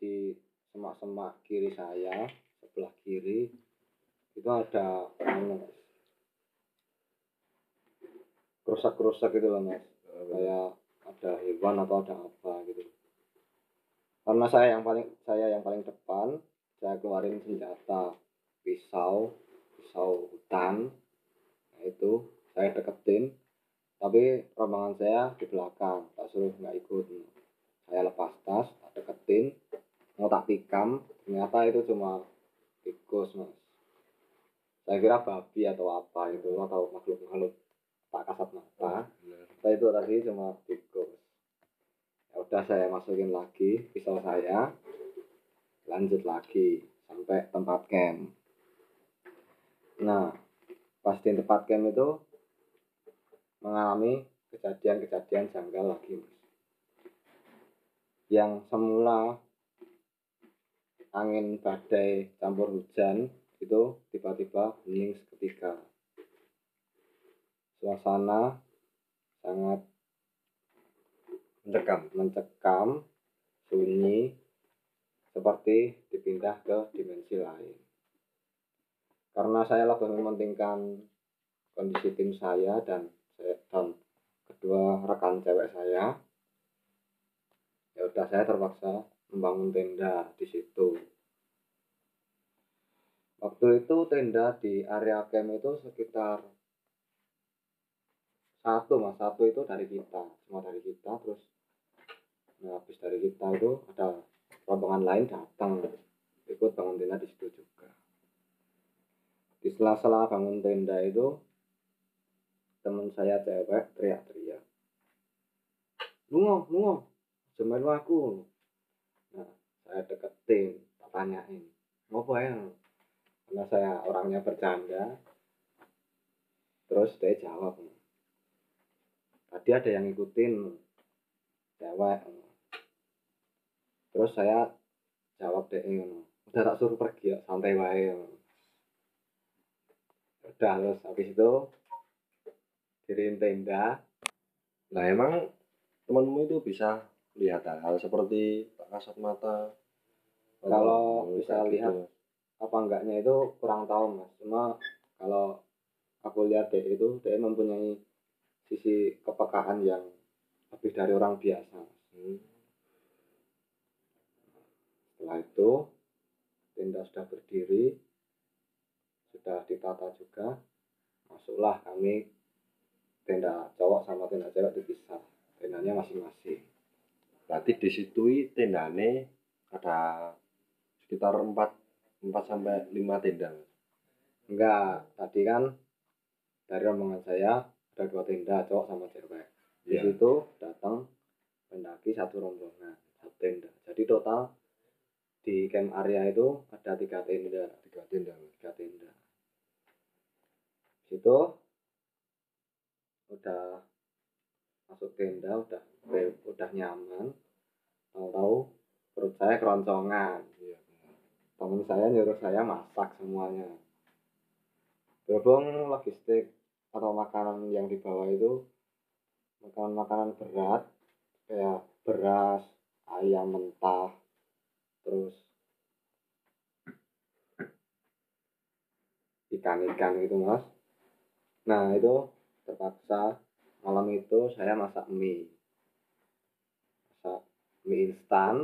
di semak-semak kiri saya sebelah kiri itu ada Mas. kerusak-kerusak gitu loh mas. Oh, kayak ada hewan atau ada apa gitu. Karena saya yang paling saya yang paling depan saya keluarin senjata pisau pisau hutan nah itu saya deketin. Tapi rombongan saya di belakang tak suruh nggak ikut. Saya lepas tas tak deketin mau tak tikam ternyata itu cuma tikus mas. Saya kira babi atau apa itu atau makhluk makhluk tak kasat mata. Bener. Saya itu tadi cuma tikus. Ya udah saya masukin lagi pisau saya. Lanjut lagi sampai tempat camp nah pas di tempat camp itu mengalami kejadian-kejadian janggal lagi mas. Yang semula angin badai campur hujan itu tiba-tiba hening seketika suasana sangat mencekam mencekam, sunyi, seperti dipindah ke dimensi lain. Karena saya lebih mementingkan kondisi tim saya dan saya dan kedua rekan cewek saya, ya udah saya terpaksa membangun tenda di situ. Waktu itu tenda di area camp itu sekitar satu mas. Satu itu dari kita. Cuma dari kita terus nah habis dari kita itu ada rombongan lain datang ikut bangun tenda di situ juga. Di sela-sela bangun tenda itu teman saya cewek teriak-teriak. Lungo lungo jemelu aku. Nah saya deketin tak tanyain ngopo ya karena saya orangnya bercanda. Terus dia jawab tadi ada yang ngikutin cewek. Terus saya jawab deh ngono. Udah tak suruh pergi ya santai wae. Udah terus habis itu diriin tenda. Nah emang temanmu itu bisa lihat hal-hal seperti tak kasat mata. Kalau atau bisa kayak lihat, gitu. apa enggaknya itu kurang tahu mas. Cuma kalau aku lihat deh itu dia mempunyai sisi kepekaan yang lebih dari orang biasa Hmm. setelah itu tenda sudah berdiri sudah ditata juga masuklah kami tenda cowok sama tenda cewek dipisah tendanya masing-masing Berarti di situ tendane ada sekitar 4 4 sampai 5 tenda. enggak tadi kan dari rombongan saya ada dua tenda cowok sama cewek di Iya. situ datang pendaki satu rombongan satu tenda. Jadi total di camp area itu ada tiga tenda. Tiga tenda. tiga tenda. Situ udah masuk tenda udah udah nyaman. Tahu-tahu perut saya keroncongan. Iya. teman saya nyuruh saya masak semuanya. Berhubung logistik atau makanan yang dibawa itu makanan-makanan berat kayak beras ayam mentah terus ikan-ikan gitu mas. Nah itu terpaksa malam itu saya masak mie. Masak mie instan.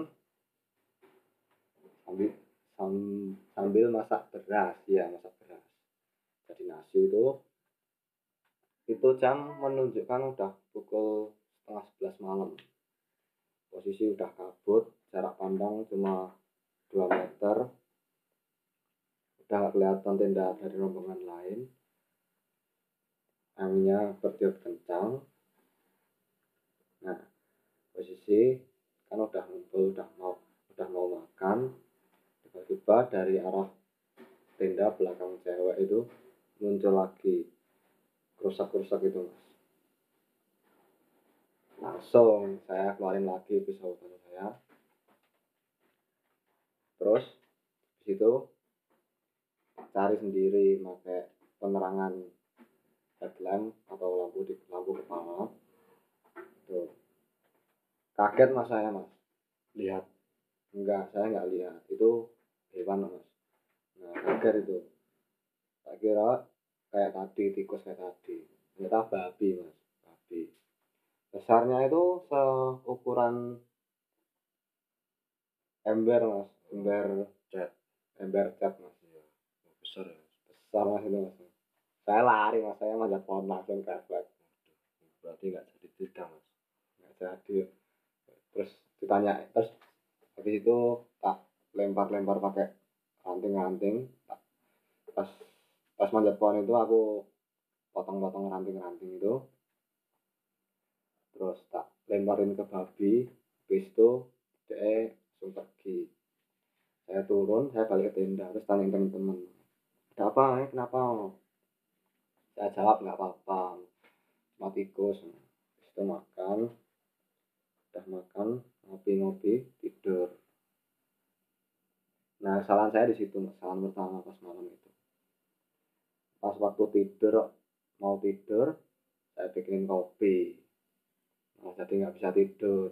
Sambil sam- sambil masak beras. Ya masak beras. Jadi nasi itu itu jam menunjukkan udah pukul setengah sebelas malam. Posisi udah kabut jarak pandang cuma 2 meter. Udah kelihatan tenda dari rombongan lain. Anginnya bertiup kencang. Nah posisi kan udah ngumpul udah mau udah mau makan. Tiba-tiba dari arah tenda belakang cewek itu muncul lagi kerusak-kerusak itu mas langsung saya keluarin lagi pisau utama saya. Terus di situ cari sendiri pakai penerangan headlamp atau lampu di lampu kepala. Tuh. Kaget mas saya mas. Lihat. enggak saya nggak lihat. Itu hewan mas. Nah kaget itu. Tak kira kayak tadi tikus kayak tadi ternyata babi mas babi besarnya itu seukuran ember mas ember Cat. ember cat mas. Oh, besar ya. besar mas itu mas saya lari mas saya manjat pohon langsung refleks Berarti nggak jadi tiga mas. nggak jadi terus ditanya terus habis itu tak lempar-lempar pakai ranting-ranting pas pas manjat pohon itu aku potong-potong ranting-ranting itu. Terus tak lemparin ke babi. Habis itu dia langsung pergi. Saya turun saya balik ke tenda terus tanya temen-temen ada apa eh? kenapa? Saya jawab nggak apa-apa. Cuma tikus. Itu makan. Udah makan ngopi-ngopi tidur. Nah kesalahan saya di situ kesalahan pertama pas malam itu pas waktu tidur mau tidur saya bikinin kopi. Nah jadi nggak bisa tidur.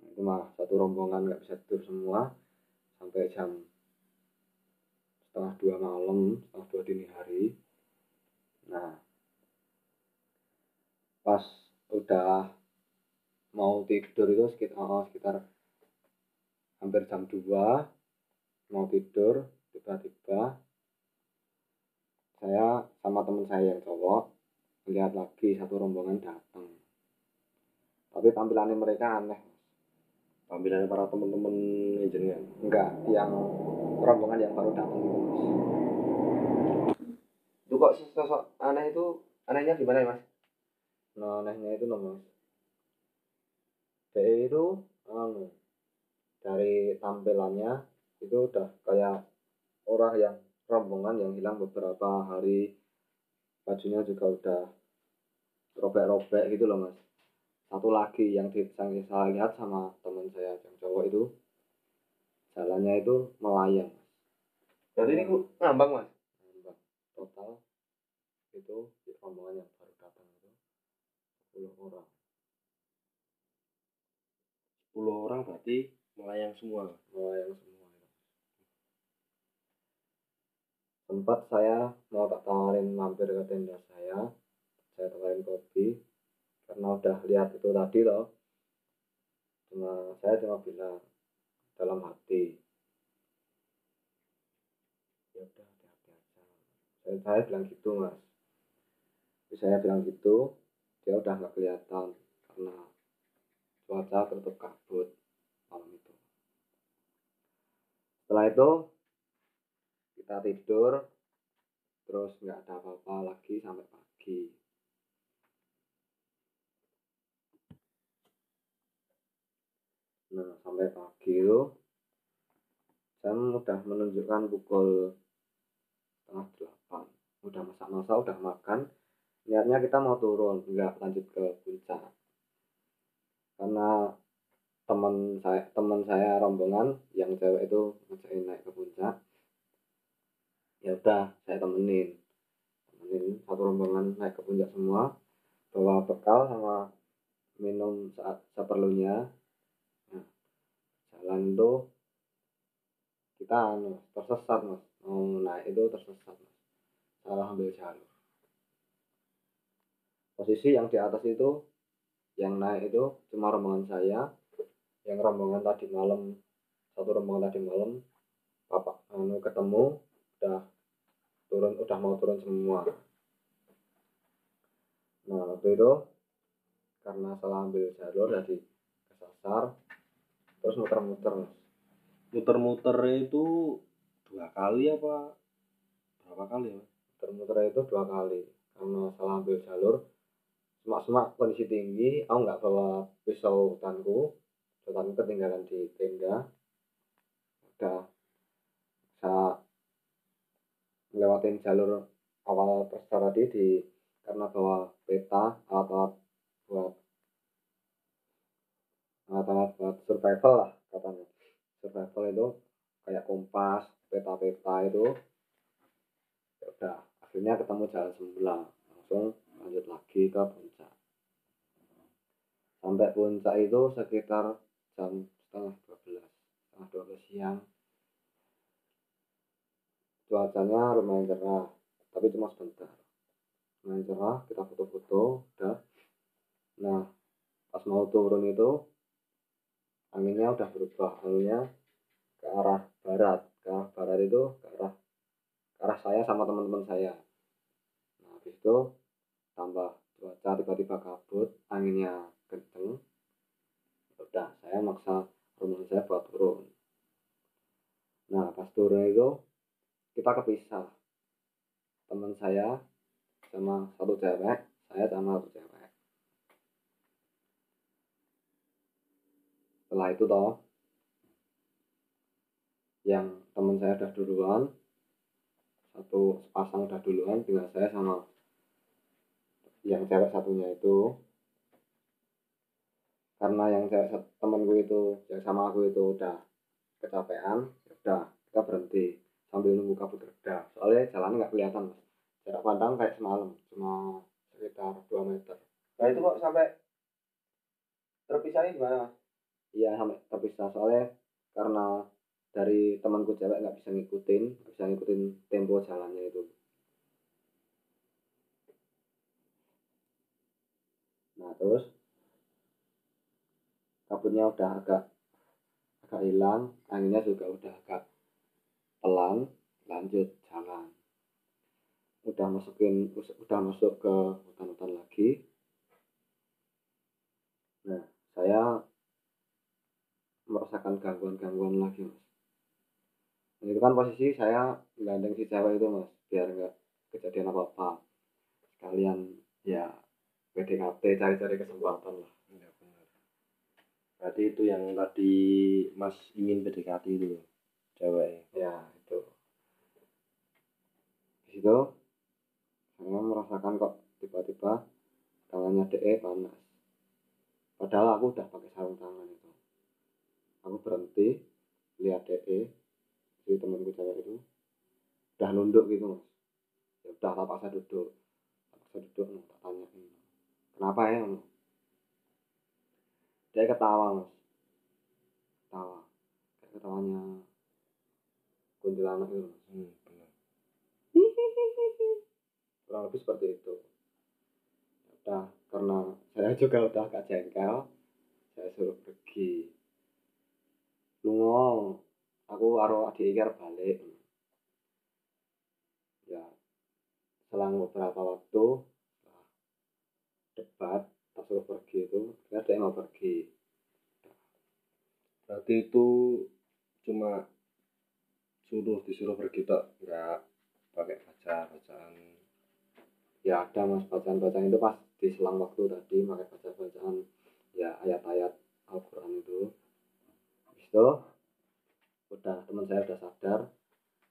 Nah, itu mah satu rombongan nggak bisa tidur semua sampai jam setengah dua malam setengah dua dini hari. Nah pas udah mau tidur itu sekitar oh, sekitar hampir jam 2 mau tidur tiba-tiba saya sama teman saya yang cowok melihat lagi satu rombongan datang tapi tampilannya mereka aneh Tampilannya para teman-teman jenengan. enggak yang rombongan yang baru datang itu mas Itu kok sosok aneh itu anehnya gimana ya mas? nah anehnya itu no mas dia itu anu dari tampilannya itu udah kayak orang yang rombongan yang hilang beberapa hari. Bajunya juga udah robek-robek gitu loh mas. Satu lagi yang di, yang saya lihat sama teman saya yang cowok itu jalannya itu melayang mas. Berarti ini ngambang mas. Nambah. total itu di rombongan yang baru datang itu 10 orang. 10 orang berarti melayang semua? Melayang semua itu. Sempat saya mau tak tawarin mampir ke tenda saya saya tawarin kopi karena udah lihat itu tadi loh. Cuma saya cuma bilang dalam hati. Ya udah hati-hati aja. Saya, saya bilang gitu mas. Saya bilang gitu dia udah nggak kelihatan karena cuaca tertutup kabut malam itu. Setelah itu kita tidur terus nggak ada apa-apa lagi sampai pagi. Nah sampai pagi itu jam udah menunjukkan pukul setengah delapan. Udah masak-masak udah makan. Niatnya kita mau turun nggak lanjut ke puncak. Karena teman saya teman saya rombongan yang cewek itu ngajakin naik ke puncak ya udah saya temenin. Temenin satu rombongan naik ke puncak semua. Bawa bekal sama minum saat seperlunya. Nah, jalan itu kita anu, tersesat mas. Mau naik itu tersesat mas. Salah ambil jalur. Posisi yang di atas itu yang naik itu cuma rombongan saya. Yang rombongan tadi malam satu rombongan tadi malam bapak anu ketemu udah turun udah mau turun semua. Nah waktu itu karena salah ambil jalur jadi kesasar terus muter-muter muter-muter itu dua kali apa berapa kali ya muter-muter itu dua kali. Karena salah ambil jalur semak-semak kondisi tinggi aku nggak bawa pisau hutanku hutanku ketinggalan di tenda. Udah bisa ngelewatin jalur awal pesta tadi di karena bawa peta alat-alat buat alat-alat buat survival lah katanya. Survival itu kayak kompas peta-peta itu. Ya udah akhirnya ketemu jalan semula langsung lanjut lagi ke puncak. Sampai puncak itu sekitar jam setengah 12 setengah 12 siang cuacanya lumayan cerah tapi cuma sebentar. Lumayan cerah kita foto-foto udah. Nah pas mau turun itu anginnya udah berubah anginnya ke arah barat. Ke arah barat itu ke arah ke arah saya sama teman-teman saya. Nah habis itu tambah cuaca tiba-tiba kabut anginnya kenceng. Udah saya maksa rombongan saya buat turun. Nah pas turun itu kita kepisah. Teman saya sama satu cewek saya sama satu cewek. Setelah itu toh yang teman saya udah duluan satu sepasang udah duluan tinggal saya sama yang cewek satunya itu. Karena yang cewek temanku itu yang sama aku itu udah kecapean ya udah kita berhenti sambil nunggu kabut reda. Soalnya jalannya nggak kelihatan mas. Jarak pandang kayak semalam cuma sekitar 2 meter. Nah itu kok sampai terpisahnya gimana mas? iya sampai terpisah. Soalnya karena dari temanku cewek nggak bisa ngikutin nggak bisa ngikutin tempo jalannya itu. Nah terus kabutnya udah agak agak hilang anginnya juga udah agak pelan lanjut jalan udah masukin udah masuk ke hutan-hutan lagi. Nah saya merasakan gangguan-gangguan lagi mas. Itu kan posisi saya gandeng si cewek itu mas biar nggak kejadian apa apa sekalian ya PDKT cari-cari kesempatan lah. Iya benar. Berarti itu yang tadi Mas ingin PDKT itu cewek. ya itu. Di situ saya merasakan kok tiba-tiba tangan tangannya DE panas. Padahal aku udah pakai sarung tangan itu. Aku berhenti lihat DE si temanku cewek itu udah nunduk gitu mas. Ya udah tak paksa duduk. Tak paksa duduk no, tak tanyain. Kenapa ya no? dia ketawa mas. Ketawa. Kayak ketawanya kuntilanak mas Hmm, benar. kurang lebih seperti itu. Ya udah karena saya juga udah agak jengkel saya suruh pergi. Lungo aku karo adik iki arep balik. Ya selang beberapa waktu debat tak suruh pergi itu dia ada yang mau pergi. Berarti itu cuma suruh disuruh pergi tok, enggak pakai baca bacaan. ya ada mas bacaan-bacaan itu pas di selang waktu tadi pakai baca-bacaan ya ayat-ayat Al-Quran itu. Itu udah teman saya udah sadar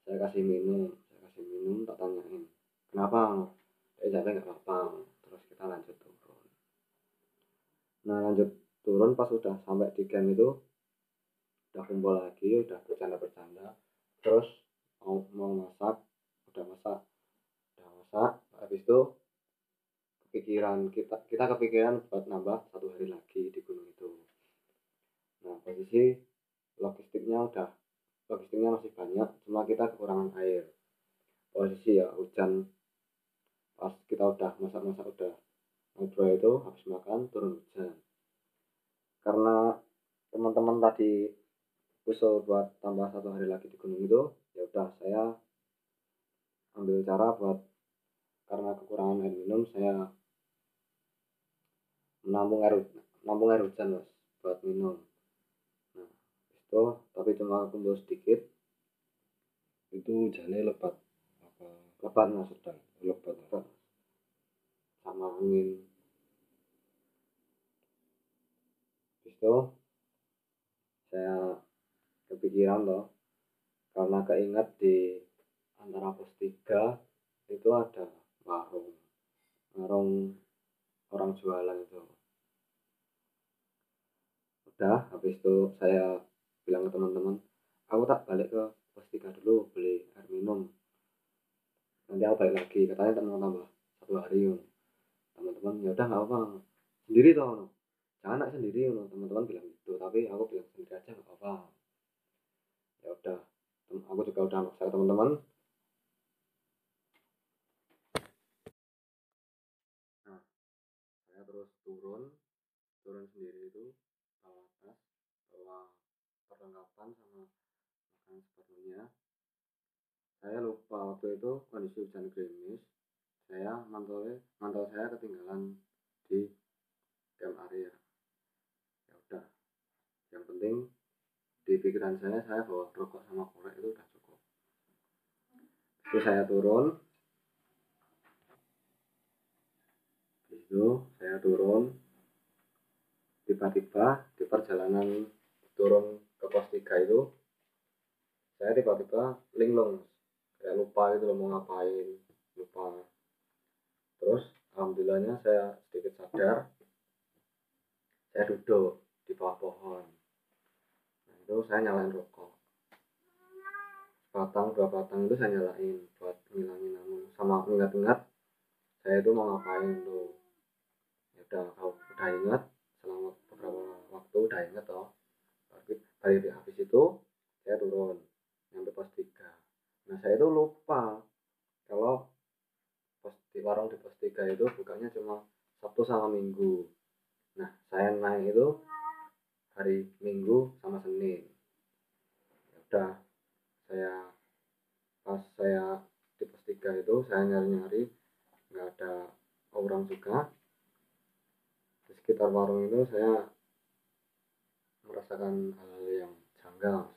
saya kasih minum saya kasih minum tak tanyain kenapa? Eh jadi nggak apa-apa. Terus kita lanjut turun. Nah lanjut turun pas udah sampai di camp itu udah kumpul lagi udah bercanda-bercanda terus mau mau masak udah masak udah masak habis itu kepikiran kita kita kepikiran buat nambah satu hari lagi di gunung itu. Nah posisi logistiknya udah logistiknya masih banyak cuma kita kekurangan air. Posisi ya hujan pas kita udah masak-masak udah ngobrol itu habis makan turun hujan. Karena teman-teman tadi usul buat tambah satu hari lagi di gunung itu. Ya udah saya ambil cara buat karena kekurangan air minum saya menampung air menampung air hujan mas buat minum. Nah itu tapi cuma kumpul sedikit Itu hujannya lebat. Apa? Lebat mas sedang? Lebat. lebat. Sama angin. Itu saya kepikiran loh karena keinget di antara pos tiga itu ada warung. Warung orang jualan itu. Udah habis itu saya bilang ke teman-teman aku tak balik ke pos tiga dulu beli air minum. Nanti aku balik lagi. Katanya teman tambah satu hari teman-teman ya udah nggak apa sendiri toh jangan nak sendiri teman-teman bilang gitu tapi aku bilang sendiri aja nggak apa ya udah. Aku juga udah ke teman-teman. Nah saya terus turun. Turun sendiri itu bawa tas bawa perlengkapan sama makan seperlunya saya lupa waktu itu kondisi hujan gerimis. Saya mantul mantul saya ketinggalan di camp area ya udah. Yang penting di pikiran saya saya bawa rokok sama korek itu udah cukup. Itu saya turun. Itu saya turun. Tiba-tiba di perjalanan turun ke pos 3 itu saya tiba-tiba linglung kayak lupa loh mau ngapain lupa. Terus alhamdulillahnya saya sedikit sadar. Saya duduk di bawah pohon itu saya nyalain rokok. Batang dua batang itu saya nyalain buat ngilangin anu. Sama ingat-ingat saya itu mau ngapain tuh? Ya udah kalau udah ingat selama beberapa waktu udah ingat toh. Tapi dari habis itu saya turun nyampe pos tiga. Nah saya itu lupa kalau pos di warung di pos tiga itu bukanya cuma sabtu sama minggu. Nah saya naik itu hari minggu sama senin. Ya udah saya pas saya di pos itu saya nyari nyari nggak ada orang juga. Di sekitar warung itu saya merasakan hal yang janggal.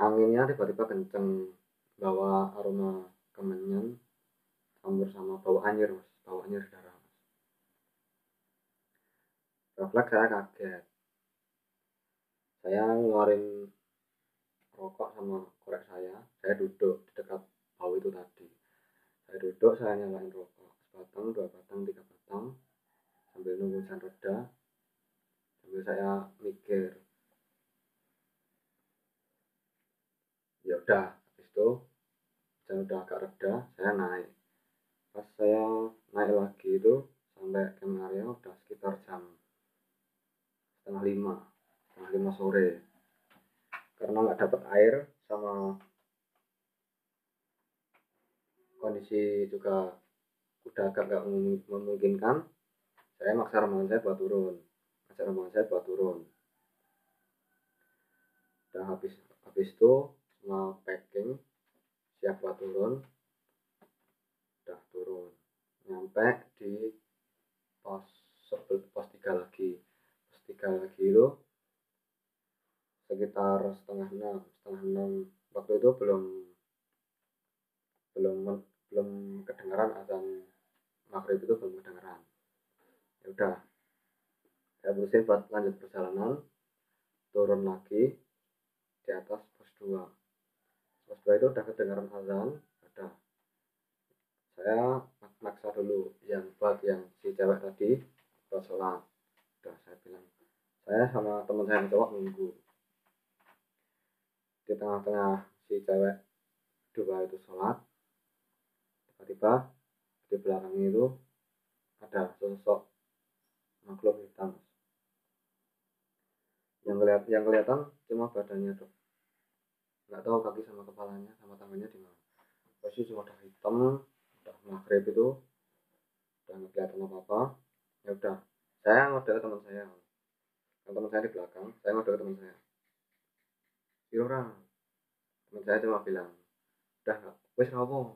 Anginnya tiba-tiba kenceng bawa aroma kemenyan campur sama bau anyir mas. Bau anyir darah refleks saya kaget. Saya ngeluarin rokok sama korek saya. Saya duduk di dekat bau itu tadi. Saya duduk saya nyalain rokok. Sebatang dua batang tiga batang sambil nunggu hujan reda. Sambil saya mikir ya udah habis itu hujan udah agak reda saya naik. Pas saya naik lagi itu sampai ke area udah sekitar jam setengah lima setengah lima sore. Karena nggak dapat air sama kondisi juga udah agak nggak mem- memungkinkan saya maksa rombongan saya buat turun. Maksa rombongan saya buat turun. Udah habis habis itu semua packing siap buat turun. Udah turun. Nyampe di pos pos tiga lagi tiga lagi itu sekitar setengah enam setengah enam. Waktu itu belum belum belum kedengaran azan maghrib itu belum kedengaran ya udah saya berusaha buat lanjut perjalanan turun lagi di atas pos 2 pos 2 itu udah kedengaran azan udah. Saya mak- maksa dulu yang buat yang si cewek tadi buat sholat udah saya bilang saya sama teman saya yang cowok nunggu. Di tengah-tengah si cewek dua itu sholat tiba-tiba di belakang itu ada sosok makhluk hitam. Yang kelihatan yang kelihatan cuma badannya dok. Nggak tahu kaki sama kepalanya sama tangannya di mana. Pasti cuma udah hitam udah maghrib itu udah nggak kelihatan apa apa ya udah saya ngode ke teman saya. Kan teman saya di belakang saya ngode ke teman saya. "Iya, orang teman saya cuma bilang udah nggak wes habis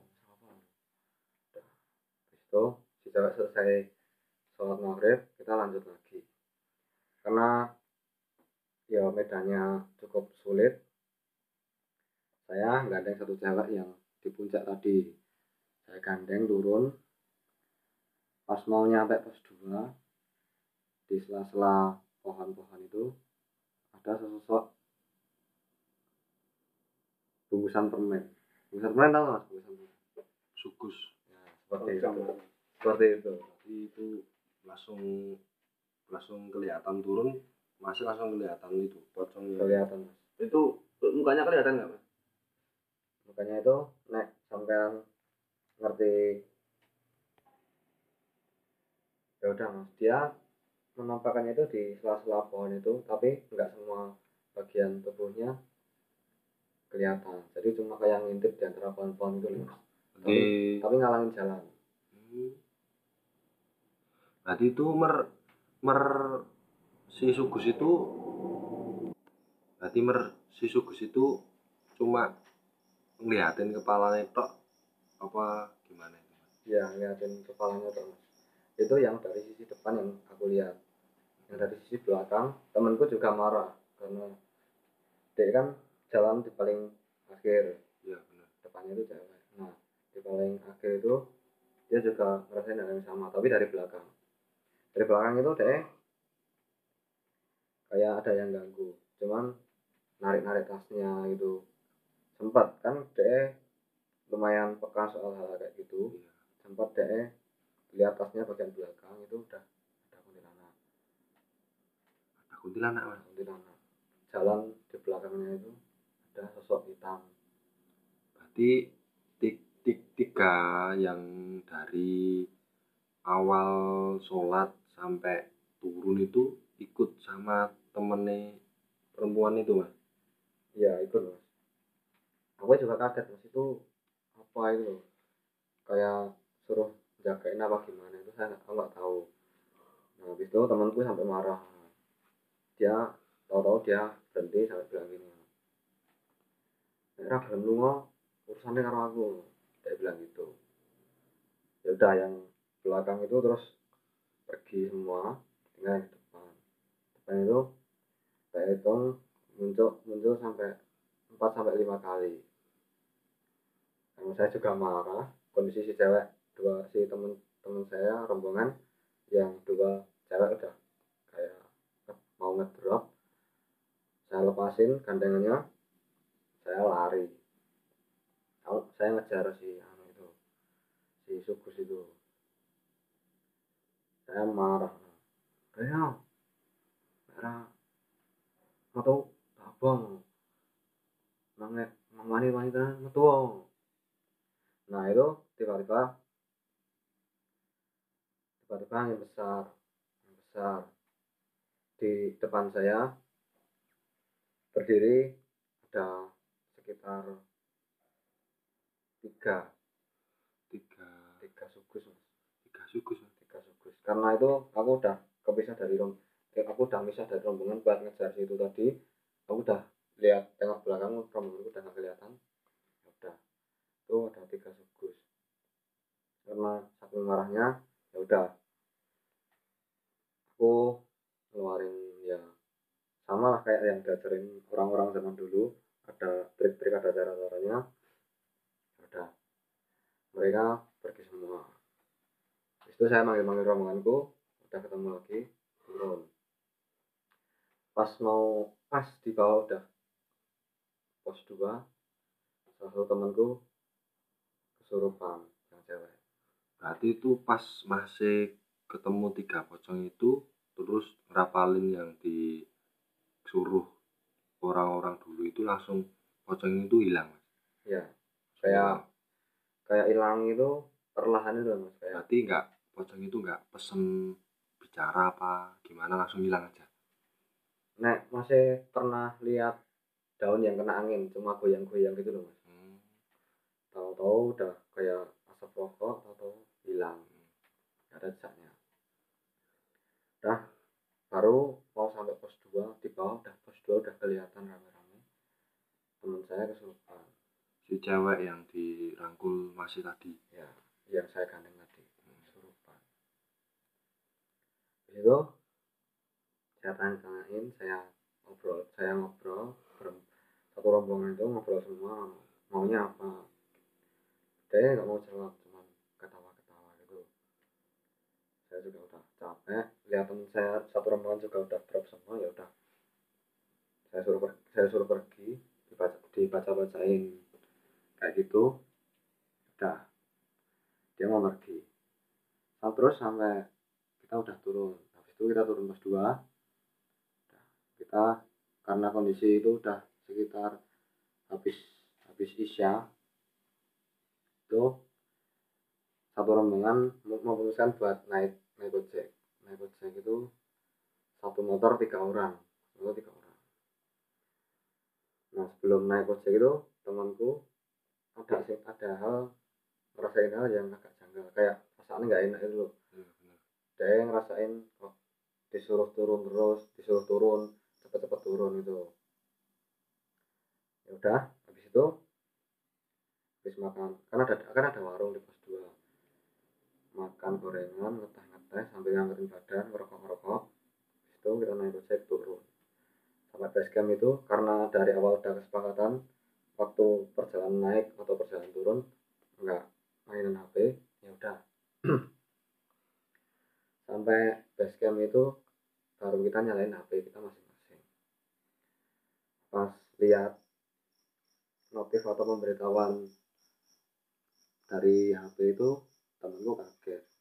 itu si cewek selesai sholat maghrib kita lanjut lagi. Karena ya medannya cukup sulit. Saya gandeng satu cewek yang di puncak tadi. Saya gandeng turun. Pas mau nyampe pos 2 di sela-sela pohon-pohon itu ada sesosok bungkusan permen. Bungkusan permen tahu nggak mas bungkusan permen? Sugus. Ya, seperti itu. seperti itu. Jadi itu langsung langsung kelihatan turun masih langsung kelihatan itu pocongnya. Kelihatan mas. Itu mukanya kelihatan nggak mas? Makanya itu nek sampean ngerti ya udah mas. Dia menampakkannya itu di sela-sela pohon itu tapi nggak semua bagian tubuhnya kelihatan. Jadi cuma kayak ngintip di antara pohon-pohon itu loh. Jadi tapi ngalangin jalan. Hmm. Berarti itu mer mer si sugus itu berarti mer si sugus itu cuma ngeliatin kepalanya tok apa gimana itu? Ya ngeliatin kepalanya mas. Itu yang dari sisi depan yang aku lihat yang dari sisi belakang temanku juga marah karena dia kan jalan di paling akhir. Iya benar. depannya itu cewek nah di paling akhir itu dia juga ngerasain hal yang sama tapi dari belakang. Dari belakang itu deh kayak ada yang ganggu. Cuman narik narik tasnya gitu. Sempat kan deh lumayan peka soal hal kayak gitu. Iya. sempat deh lihat tasnya bagian belakang itu udah kuntilanak mas. kuntilanak jalan di belakangnya itu ada sosok hitam Berarti tik tik tiga yang dari awal sholat sampai turun itu ikut sama temennya perempuan itu mas. Iya ikut mas. Aku juga kaget mas itu apa itu kayak suruh jagain apa gimana itu saya nggak tahu. Nah habis itu temanku sampai marah. Dia tahu-tahu dia berhenti sampai bilang gini. Nek ra gelem lunga urusannya karo aku. Dia bilang gitu. Ya udah yang belakang itu terus pergi semua tinggal yang depan. Depan itu saya hitung muncul muncul sampai 4 sampai 5 kali. Karena saya juga marah, kondisi si cewek dua si temen temen saya rombongan yang dua cewek udah mau ngedrop saya lepasin gantengannya saya lari. Saya ngejar si anu itu si sukus itu. Saya marah. Real merah atau tabang. Manget mani mani tenan metu. Nah itu tiba-tiba tiba-tiba angin besar angin besar di depan saya. Berdiri ada sekitar tiga. Tiga. Tiga sugus mas. Tiga suku Mas. tiga sugus. Karena itu aku udah kepisah dari rom eh, aku udah misah dari rombongan buat ngejar situ tadi. Aku udah lihat tengok belakang rombonganku udah nggak kelihatan. Ya udah. Itu ada tiga sugus. Karena saking marahnya ya udah. Aku ngeluarin ya sama lah kayak yang diajarin orang-orang zaman dulu ada trik-trik ada cara-caranya. Ya udah mereka pergi semua. Itu saya manggil-manggil rombonganku udah ketemu lagi turun. Pas mau pas di bawah udah pos 2 salah satu temanku kesurupan yang cewek. Berarti itu pas masih ketemu tiga pocong itu terus ngerapalin yang disuruh orang-orang dulu itu langsung pocong itu hilang Mas. ya kayak kayak hilang itu perlahan itu mas kayak berarti nggak pocong itu nggak pesen bicara apa gimana langsung hilang aja? Nek masih pernah lihat daun yang kena angin cuma goyang-goyang gitu loh mas. Hmm. tahu-tahu udah kayak asap rokok tahu-tahu hilang. Nggak ada jejaknya udah baru mau sampai pos 2 di bawah udah pos 2 udah kelihatan rame-rame. Teman saya kesurupan. Si cewek yang dirangkul masih tadi. Ya yang saya gandeng tadi kesurupan. Habis itu saya tanya-tanyain saya ngobrol saya ngobrol satu rombongan itu ngobrol semua maunya apa? Dia nggak mau jawab cuman ketawa-ketawa gitu. Saya juga udah capek lihat temen saya satu rombongan juga udah drop semua ya udah. Saya suruh per- saya suruh pergi dibaca dibaca bacain kayak gitu udah. Dia mau pergi. Nah, terus sampai kita udah turun. Habis itu kita turun 2 Udah, kita karena kondisi itu udah sekitar habis habis isya itu satu rombongan mem- memutuskan buat naik naik ojek naik ojek itu satu motor tiga orang. Itu tiga orang. Nah sebelum naik ojek itu temanku ada sih ada hal ngerasain hal yang agak janggal. Kayak perasaannya nggak enak itu loh. Bener. dia ngerasain kok disuruh turun terus disuruh turun cepet-cepet turun itu. Ya udah habis itu habis makan. Kan ada kan ada warung di pos 2 makan gorengan ngeteh-ngeteh sambil ngangkatin badan ngerokok habis itu kita naik ojek turun. Sampai base camp itu karena dari awal udah kesepakatan waktu perjalanan naik atau perjalanan turun nggak mainin HP ya udah. Sampai base camp itu baru kita nyalain HP kita masing-masing. Pas lihat notif atau pemberitahuan dari HP itu temenku kaget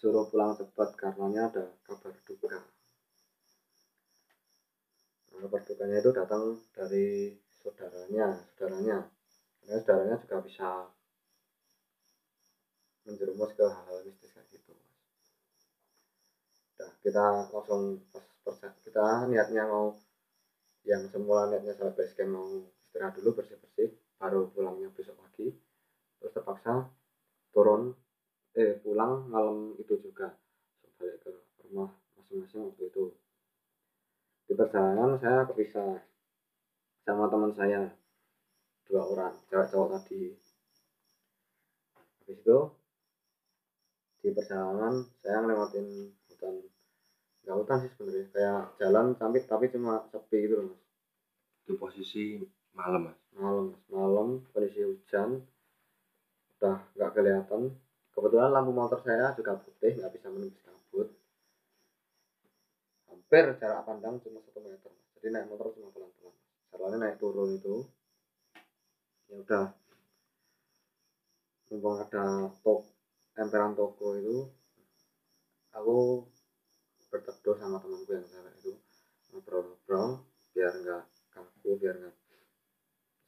disuruh pulang cepat karenanya ada kabar duka. Nah, kabar dukanya itu datang dari saudaranya saudaranya. Karena saudaranya juga bisa menjerumus ke hal-hal mistis kayak gitu Udah, kita langsung kita niatnya mau yang semula niatnya sampai base mau istirahat dulu bersih bersih baru pulangnya besok pagi. Terus terpaksa turun eh pulang malam itu juga. Balik ke rumah masing-masing waktu itu. Di perjalanan saya kepisah sama teman saya. Dua orang cewek cowok tadi. Habis itu di perjalanan saya ngelewatin hutan. Nggak hutan sih sebenarnya kayak jalan tapi tapi cuma sepi gitu loh mas. Itu posisi malam mas? Malam mas. Malam kondisi hujan. Udah nggak kelihatan kebetulan lampu motor saya juga putih nggak bisa menembus kabut. Hampir jarak pandang cuma satu meter. Jadi naik motor cuma pelan-pelan. Jalannya naik turun itu. Ya udah. Mumpung ada tok emperan toko itu aku berteduh sama temanku yang cewek itu. Ngobrol-ngobrol biar nggak kaku biar nggak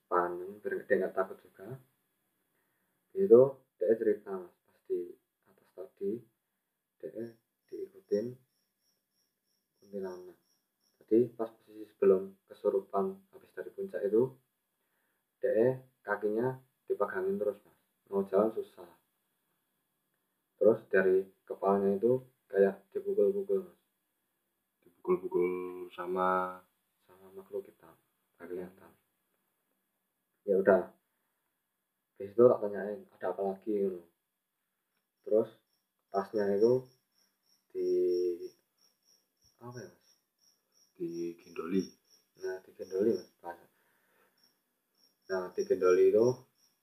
panen biar dia nggak takut juga. Itu dia cerita di atas tadi dia diikutin kuntilanak. Jadi pas posisi sebelum kesurupan habis dari puncak itu dia kakinya dipegangin terus mas. Mau jalan susah. Terus dari kepalanya itu kayak dipukul-pukul mas. Dipukul-pukul sama sama makhluk hitam kelihatan. Ya udah. Habis itu tak tanyain ada apa lagi gitu. Terus tasnya itu di apa ya mas? Di gendoli. Nah di gendoli mas tas. Nah di gendoli itu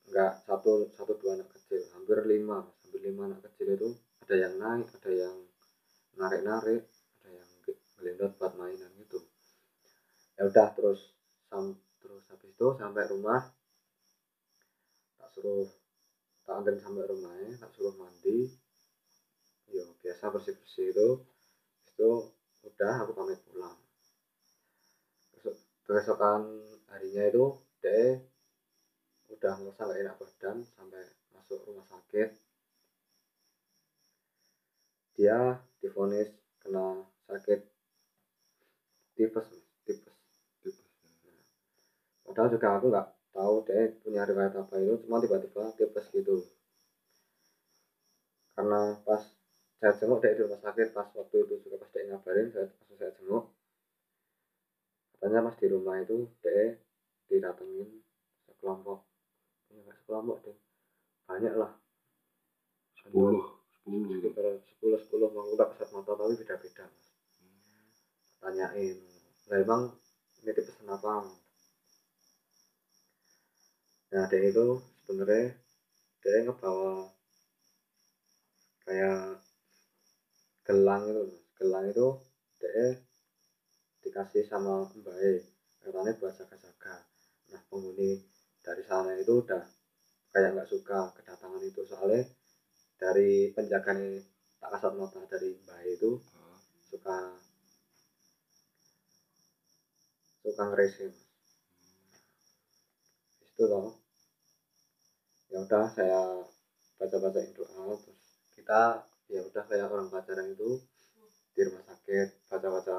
enggak satu satu dua anak kecil hampir lima mas. Hampir lima anak kecil itu ada yang naik ada yang narik narik ada yang ge- ngelindot buat mainan gitu. Ya udah terus sam terus habis itu sampai rumah tak suruh tak anterin sampai rumahnya tak suruh mandi. Yo biasa bersih bersih itu. Itu udah aku pamit pulang. Besok besokan harinya itu deh udah ngerasa gak enak badan sampai masuk rumah sakit. Dia divonis kena sakit tipes Mas. tipes. Padahal juga aku nggak tahu deh punya riwayat apa itu cuma tiba-tiba tipes gitu. Karena pas saya jenguk dia di rumah sakit pas waktu itu juga pas dia ngabarin saya pas saya jenguk. Katanya pas di rumah itu dia didatengin sekelompok. Ya nggak sekelompok deh banyak lah. Sepuluh sepuluh. Sekitar sepuluh sepuluh mau udah kasat mata tapi beda-beda mas. Tanyain lah emang ini dipesan apa nah dia itu sebenarnya dia ngebawa kayak gelang itu gelang itu dia dikasih sama mbak E katanya buat jaga-jaga. Nah penghuni dari sana itu udah kayak nggak suka kedatangan itu. Soalnya dari penjaga nih tak kasat mata dari mbak itu suka suka ngeresin itu loh ya udah saya baca bacain doa terus kita ya udah kayak orang pacaran itu di rumah sakit baca baca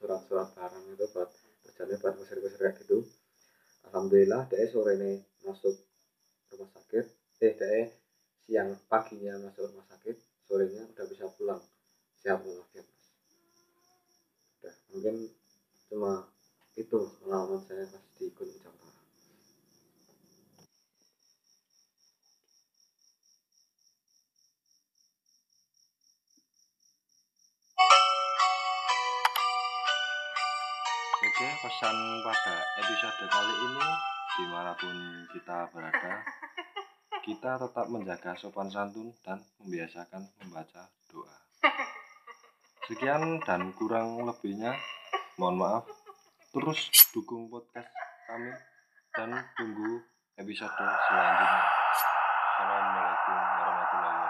surat surat bareng itu buat kerjanya buat kusir kusir kayak gitu. Alhamdulillah dia sore ini masuk rumah sakit eh dia siang paginya masuk rumah sakit sorenya udah bisa pulang. Walafiat mas udah mungkin cuma itu pengalaman saya pas di Gunung Oke, pesan pada episode kali ini di mana pun kita berada, kita tetap menjaga sopan santun dan membiasakan membaca doa. Sekian dan kurang lebihnya, mohon maaf. Terus dukung podcast kami dan tunggu episode selanjutnya. Assalamualaikum.